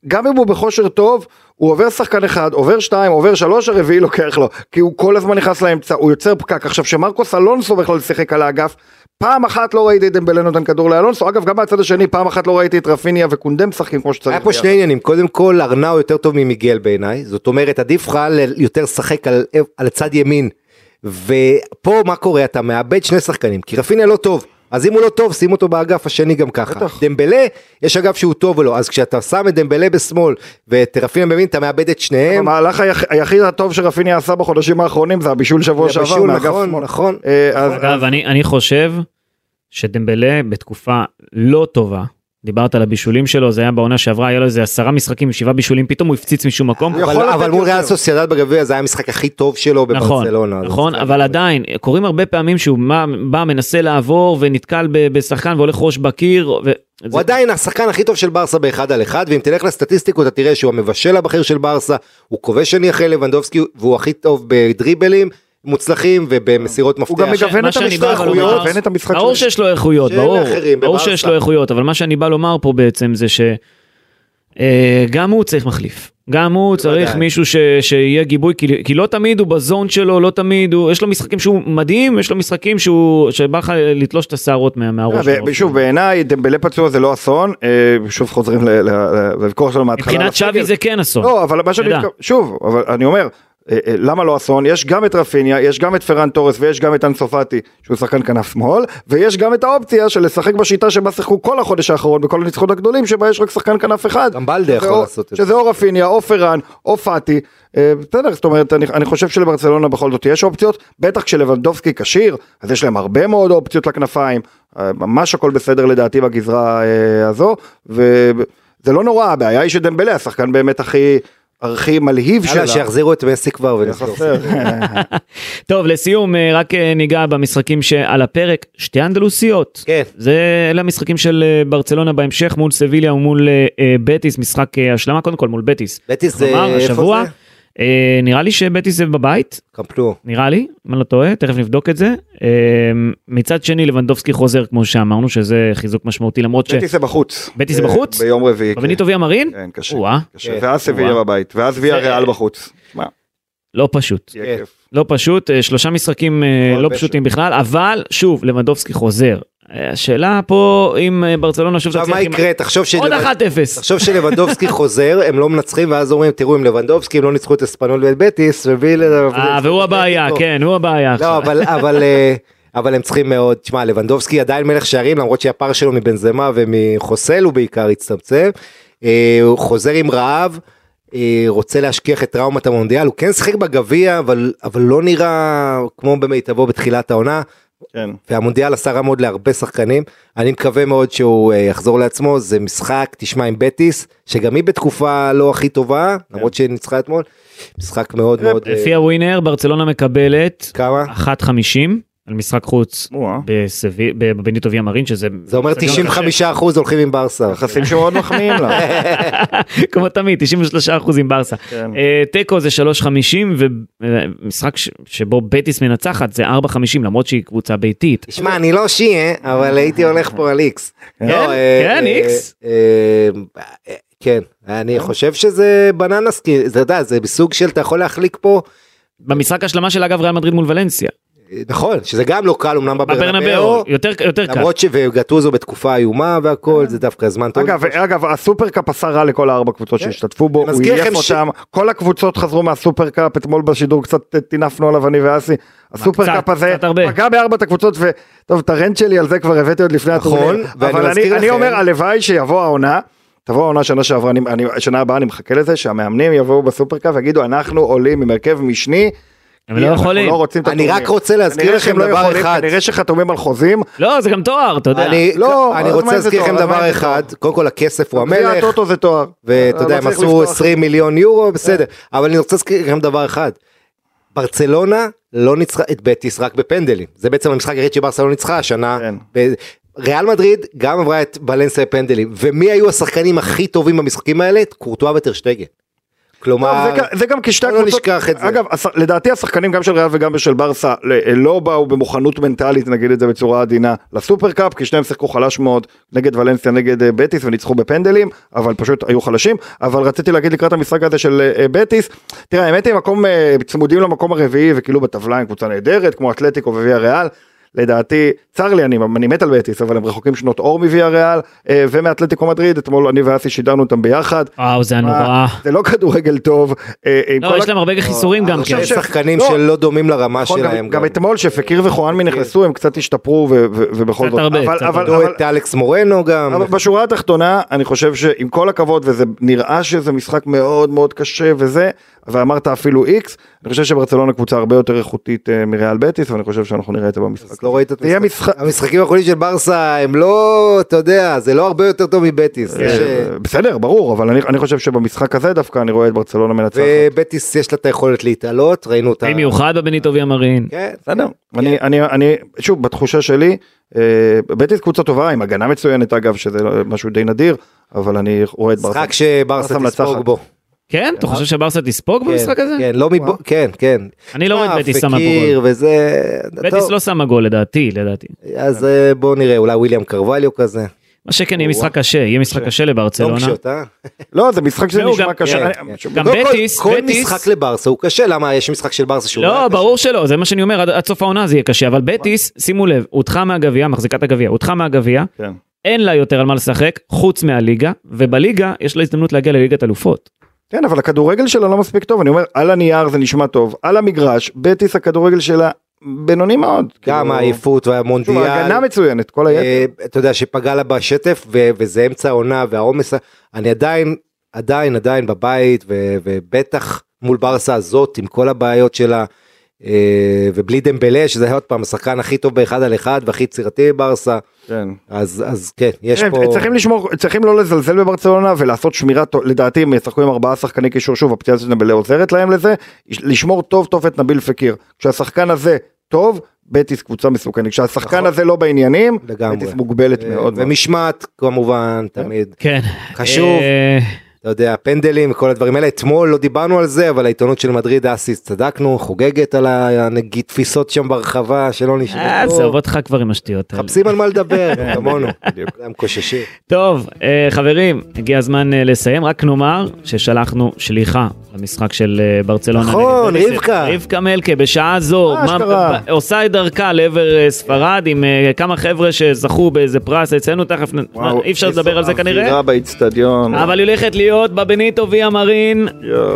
גם אם הוא בכושר טוב, הוא עובר שחקן אחד, עובר שתיים, עובר שלוש, הרביעי לוקח לו, כי הוא כל הזמן נכנס לאמצע, הוא יוצר פקק, עכשיו שמרקוס אלונסו בכלל שיחק על האגף, פעם אחת לא ראיתי את דמבלה נותן כדור לאלונסו, אגב גם מהצד השני פעם אחת לא ראיתי את רפיניה וקונדה משחקים כמו שצריך. היה פה שני עניינים, קודם כל ארנאו יותר טוב ממיגל בעיניי, זאת אומרת עדיף לך יותר לשחק על, על צד ימין. ופה מה קורה, אתה מאבד שני שחקנים, כי רפיניה לא טוב. אז אם הוא לא טוב, שים אותו באגף השני גם ככה. בטח. דמבלה, יש אגף שהוא טוב ולא, אז כשאתה שם את דמבלה בשמאל ואת רפיניה בימין, אתה מאבד את שניהם. המהלך היח- היחיד הטוב שרפיניה עשה בחודשים האחרונים זה הבישול שבוע שעבר בישול, מאגף נכון, שמאל. נכון. אה, אז- אגב, אני, אני חושב שדמבלה בתקופה לא טובה, דיברת על הבישולים שלו, זה היה בעונה שעברה, היה לו איזה עשרה משחקים שבעה בישולים, פתאום הוא הפציץ משום מקום. אבל, אבל מול. ריאל סוסיידד בגביע זה היה המשחק הכי טוב שלו נכון, בברצלונה. נכון, משחק- אבל עדיין, קורים הרבה פעמים שהוא בא, בא מנסה לעבור ונתקל ב- בשחקן והולך ראש בקיר. ו... הוא זה- עדיין השחקן הכי טוב של ברסה באחד על אחד, ואם תלך לסטטיסטיקות אתה תראה שהוא המבשל הבכיר של ברסה, הוא כובש שני אחרי לבנדובסקי, והוא הכי טוב בדריבלים מוצלחים ובמסירות הוא מפתח. גם מגוון את המשחק, הוא מגוון את המשחק ברור. שיש לו איכויות, ברור, ברור. שיש לו איכויות, אבל מה שאני בא לומר פה בעצם זה שגם גם הוא צריך מחליף. גם הוא צריך. מישהו ש, שיהיה גיבוי, כי, כי לא תמיד הוא בזון שלו, לא תמיד הוא, יש לו משחקים שהוא מדהים, יש לו משחקים שהוא, שבא לך לתלוש את השערות מה, מהראש. אה. ושוב בעיניי דמבלה פצוע זה לא אסון, אה, שוב חוזרים לוויכוח שלנו מההתחלה. מבחינת. שווי זה כן אסון. לא, אבל מה שאני שוב, אבל אני אומר, אה, אה, למה לא אסון? יש גם את רפיניה, יש גם את פרן תורס ויש גם את אנסופטי, שהוא שחקן כנף שמאל, ויש גם את האופציה של לשחק בשיטה שבה שיחקו כל החודש האחרון בכל הניצחונות הגדולים, שבה יש רק שחקן כנף אחד. גם בלדה יכול או- לעשות את זה. שזה או רפיניה, או פרן, או פאטי. אה, בסדר, זאת אומרת, אני, אני חושב שלברצלונה בכל זאת יש אופציות, בטח כשלבנדובסקי כשיר, אז יש להם הרבה מאוד אופציות לכנפיים, אה, ממש הכל בסדר לדעתי בגזרה אה, הזו, וזה לא נורא, הבעיה היא שדמבלה, השחקן באמת הכי, הכי מלהיב שלה. יאללה, שיחזירו את מסי כבר ונחזור. טוב, לסיום, אה, רק אה, ניגע במשחקים שעל הפרק, שתי אנדלוסיות. כן. זה, אלה המשחקים של אה, ברצלונה בהמשך מול סביליה ומול בטיס, משחק השלמה קודם כל מול בטיס. בטיס זה, כלומר, איפה השבוע, זה? אה, נראה לי שבטיס זה בבית, קמפלו. נראה לי, אם אני לא טועה, תכף נבדוק את זה. אה, מצד שני, לבנדובסקי חוזר, כמו שאמרנו, שזה חיזוק משמעותי, למרות ש... בטיס זה בחוץ. בטיס זה אה, בחוץ? ביום רביעי. כן. בבניטו ויה מרין? כן, קשה. קשה. כן. ואז סביליה. בבית, ואז ויה זה- ריאל בחוץ. לא פשוט. כן. לא פשוט, אה, שלושה משחקים אה, לא פשוט. פשוטים בכלל, אבל שוב, לבנדובסקי חוזר. השאלה פה אם אה, ברצלונה שוב עכשיו תצליח מה עם... יקרה? תחשוב של- עוד 1-0. תחשוב שלבנדובסקי חוזר, הם לא מנצחים, ואז אומרים, תראו, אם לבנדובסקי הם לא ניצחו את אספנול ואת בטיס, וביל... אה, והוא הבעיה, כן, הוא הבעיה לא, עכשיו. אבל, אבל, אה, אבל הם צריכים מאוד, תשמע, לבנדובסקי עדיין מלך שערים, למרות שהפער שלו מבנזמה ומחוסל הוא בעיקר הצטמצם. אה, הוא חוזר עם רעב, רוצה להשכיח את טראומת המונדיאל, הוא כן שיחק בגביע, אבל, אבל לא נראה כמו במיטבו בתחילת העונה. כן. והמונדיאל עשה רע מאוד להרבה שחקנים, אני מקווה מאוד שהוא אה, יחזור לעצמו, זה משחק, תשמע עם בטיס, שגם היא בתקופה לא הכי טובה, למרות שהיא ניצחה אתמול, משחק מאוד מאוד... אה, לפי הווינר, ברצלונה מקבלת כמה? 1.50 על משחק חוץ בבניטו ויה מרין, שזה... זה אומר 95 אחוז הולכים עם ברסה. יחסים שמאוד מחמיאים לה. כמו תמיד, 93 אחוז עם ברסה. כן. אה, תיקו זה 3.50 ומשחק ש- שבו בטיס מנצחת זה 4.50 למרות שהיא קבוצה ביתית. תשמע, אני לא שיה, אבל הייתי הולך פה על איקס. כן? לא, אה, כן, אה, איקס? אה, אה, כן, אני חושב שזה בננס, כי אתה יודע, זה בסוג של אתה יכול להחליק פה, במשחק השלמה של אגב ריאל מדריד מול ולנסיה. נכון, שזה גם לא קל אמנם בברנבאו, יותר יותר קל. למרות שגטוזו בתקופה איומה והכל, זה דווקא זמן טוב. אגב, אגב, הסופרקאפ עשה רע לכל הארבע קבוצות כן. שהשתתפו בו, הוא עייף לכם ש- אותם, כל הקבוצות חזרו מהסופרקאפ, אתמול בשידור קצת טינפנו עליו אני ואסי, הסופרקאפ הזה. פגע בארבעת הקבוצות, וטוב, את הרנט שלי על זה כבר הבאתי עוד לפני נכון, הטורניר, ואני אבל אני- אומר, הלוואי שיבוא העונה, תבוא העונה שנה שעברה, אני- אני- שנה הבאה אני מחכה לזה, שהמאמנים יבואו בסופרקאפ ויגידו, אנחנו עולים עם הרכב משני, הם לא אנחנו יכולים. לא רוצים את אני הטורניר." רק רוצה להזכיר לכם לא דבר יכולים, אחד. כנראה שחתומים על חוזים, לא, זה גם תואר, אתה יודע. אני, לא, רוצה להזכיר לכם דבר אחד, קודם כל הכסף הוא גביע המלך, הטוטו זה תואר, ואתה יודע, לא הם עשו לפתוח. 20 מיליון יורו, בסדר, אבל אני רוצה להזכיר לכם דבר אחד, ברצלונה לא ניצחה את בטיס רק בפנדלים, זה בעצם המשחק היחיד שברסה לא ניצחה השנה, כן. ריאל מדריד גם עברה את בלנסיה בפנדלים, ומי היו השחקנים הכי טובים במשחקים האלה? קורטואה וטרשטגן. כלומר, טוב, זה, זה גם כשתי לא הקבוצות, נשכח את זה. אגב, לדעתי השחקנים גם של ריאל וגם של ברסה לא באו במוכנות מנטלית, נגיד את זה בצורה עדינה, לסופרקאפ, כי שניהם שיחקו חלש מאוד נגד ולנסיה, נגד אה, בטיס וניצחו בפנדלים, אבל פשוט היו חלשים, אבל רציתי להגיד לקראת המשחק הזה של אה, בטיס, תראה האמת היא מקום, אה, צמודים למקום הרביעי וכאילו בטבלה עם קבוצה נהדרת, כמו אתלטיקו וויה ריאל, לדעתי, צר לי, אני, אני מת על בטיס, אבל הם רחוקים שנות אור מוויה ריאל אה, ומאתלטיקו מדריד, אתמול אני ואסי שידרנו אותם ביחד. וואו, זה היה מה, נורא. זה לא כדורגל טוב. אה, לא, יש להם הרבה חיסורים גם חושב כן. ש- שחקנים לא. שלא דומים לרמה נכון, גם- שלהם. גם אתמול שפקיר וחואנמי נכנסו הם קצת השתפרו ו- ו- ובכל זאת. הרבה, אבל- את אלכס מורנו גם. אבל בשורה התחתונה אני חושב שעם כל הכבוד וזה נראה שזה משחק מאוד מאוד קשה וזה ואמרת אפילו איקס אני חושב שברצלונה קבוצה הרבה יותר איכותית אה, מריאל בטיס ואני חושב שאנחנו נראה את זה במשחק. אז לא ראית את המשחק- משחק. המשחקים האחרונים של ברסה הם לא, אתה יודע, זה לא הרבה יותר טוב מבטיס. אה, אה, בסדר ברור אבל אני, חושב שבמשחק הזה דווקא אני רואה את ברצלונה מנצחת. ובטיס יש לה את היכולת להתעלות, ראינו אותה. במיוחד בבניטו ויה מרין. כן. בסדר. אני, אני, שוב, בתחושה שלי, בטיס קבוצה טובה, עם הגנה מצוינת אגב, שזה משהו די נדיר, אבל אני רואה את ברסה. משחק שברסה ברסה תספוג. בו. כן? אתה חושב שברסה תספוג כן, במשחק הזה? כן, לא מבו... כן, כן. אני לא רואה את אה, בטיס שמה גול. וזה... בטיס לא שמה גול לדעתי, לדעתי. אז אה, בואו נראה, אולי וויליאם קרווליו כזה. מה שכן, יהיה משחק קשה, יהיה משחק קשה לברצלונה. לא, זה משחק שזה והוא נשמע גם- קשה. כן, כן. גם קודם כל, בטיס, כל משחק לברסה הוא קשה, למה יש משחק של ברסה שהוא... לא, היה ברור שלא, זה מה שאני אומר, עד- עד סוף העונה זה יהיה קשה, אבל בטיס, שימו לב, הודחה מהגביע, מחזיקת הגביע, הודחה מהגביע, כן. אין לה יותר על מה לשחק, חוץ מהליגה, ובליגה יש לה הזדמנות להגיע לליגת אלופות. כן, אבל הכדורגל שלה לא מספיק טוב, אני אומר, על הנייר זה נשמע טוב, על המגרש, בטיס הכדורגל שלה בינוני מאוד. גם כאילו, העייפות שוב, והמונדיאל. הגנה מצוינת, כל היתר. אה, אתה יודע שפגע לה בשטף ו- וזה אמצע העונה והעומס, אני עדיין, עדיין, עדיין בבית ו- ובטח מול ברסה הזאת עם כל הבעיות שלה ובלי דמבלה שזה היה עוד פעם השחקן הכי טוב באחד על אחד והכי יצירתי בברסה, כן. אז, אז כן, יש כן, פה... צריכים לשמור, צריכים לא לזלזל בברצלונה ולעשות שמירה, לדעתי הם ישחקו עם ארבעה שחקני קישור, שוב הפציעה של נבלה עוזרת להם לזה, לשמור טוב טוב את נביל פקיר. כשהשחקן הזה טוב, בטיס קבוצה מסוכנת, כשהשחקן נכון. הזה לא בעניינים, לגמרי. בטיס מוגבלת אה, מאוד. ומשמעת כמובן תמיד, כן. חשוב. אה, אתה יודע, פנדלים וכל הדברים האלה, אתמול לא דיברנו על זה, אבל העיתונות של מדריד אסיס, צדקנו, חוגגת על הנגיד תפיסות שם ברחבה שלא אה, נשמעו. עזוב אותך כבר עם השטויות האלה. מחפשים על מה לדבר, כמונו. בדיוק. הם קוששים. טוב, אה, חברים, הגיע הזמן אה, לסיים, רק נאמר ששלחנו שליחה למשחק של אה, ברצלונה. נכון. רבקה. רבקה מלכה, בשעה זו, מה עושה את דרכה לעבר אה, ספרד עם אה, כמה חבר'ה שזכו באיזה פרס אצלנו, תכף, וואו, אי אפשר לדבר על זה כנראה. אווירה באיצטדיון. אבל היא הולכת להיות בבניטו ויה מרין.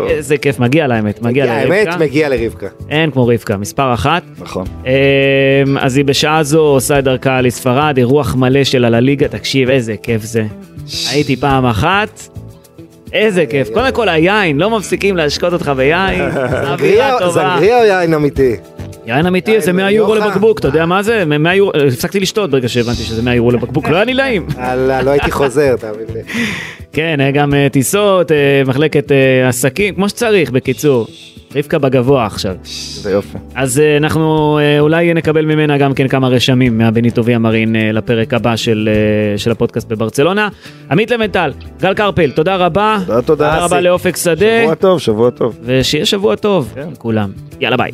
איזה כיף, מגיע לה האמת, מגיע האמת, לרבקה. מגיע לרבקה. אין כמו רבקה, מספר אחת. נכון. אמ, אז היא בשעה זו עושה את דרכה לספרד, אירוח מלא שלה לליגה, תקשיב איזה כיף זה. הייתי פעם אחת, איזה כיף. קודם כל היין, לא מפסיקים להשקות אותך ביין. זנגריה או יין אמיתי? יין אמיתי, זה 100 יורו יוחא. לבקבוק, אתה יודע מה זה? 100 יורו, הפסקתי לשתות ברגע שהבנתי שזה 100 יורו לבקבוק, לא היה לי נעים. אללה, לא הייתי חוזר, תאמין לי. כן, היה גם אה, טיסות, אה, מחלקת אה, עסקים, כמו שצריך, בקיצור. רבקה בגבוה עכשיו. זה יופי. אז אה, אנחנו אה, אולי נקבל ממנה גם כן כמה רשמים מהבניטו ויה מרין אה, לפרק הבא של, אה, של הפודקאסט בברצלונה. עמית לבנטל, גל קרפל, תודה רבה. תודה, תודה. תודה רבה. לאופק שדה, שבוע טוב, שבוע טוב. ושיהיה שבוע טוב לכולם. יאללה ביי.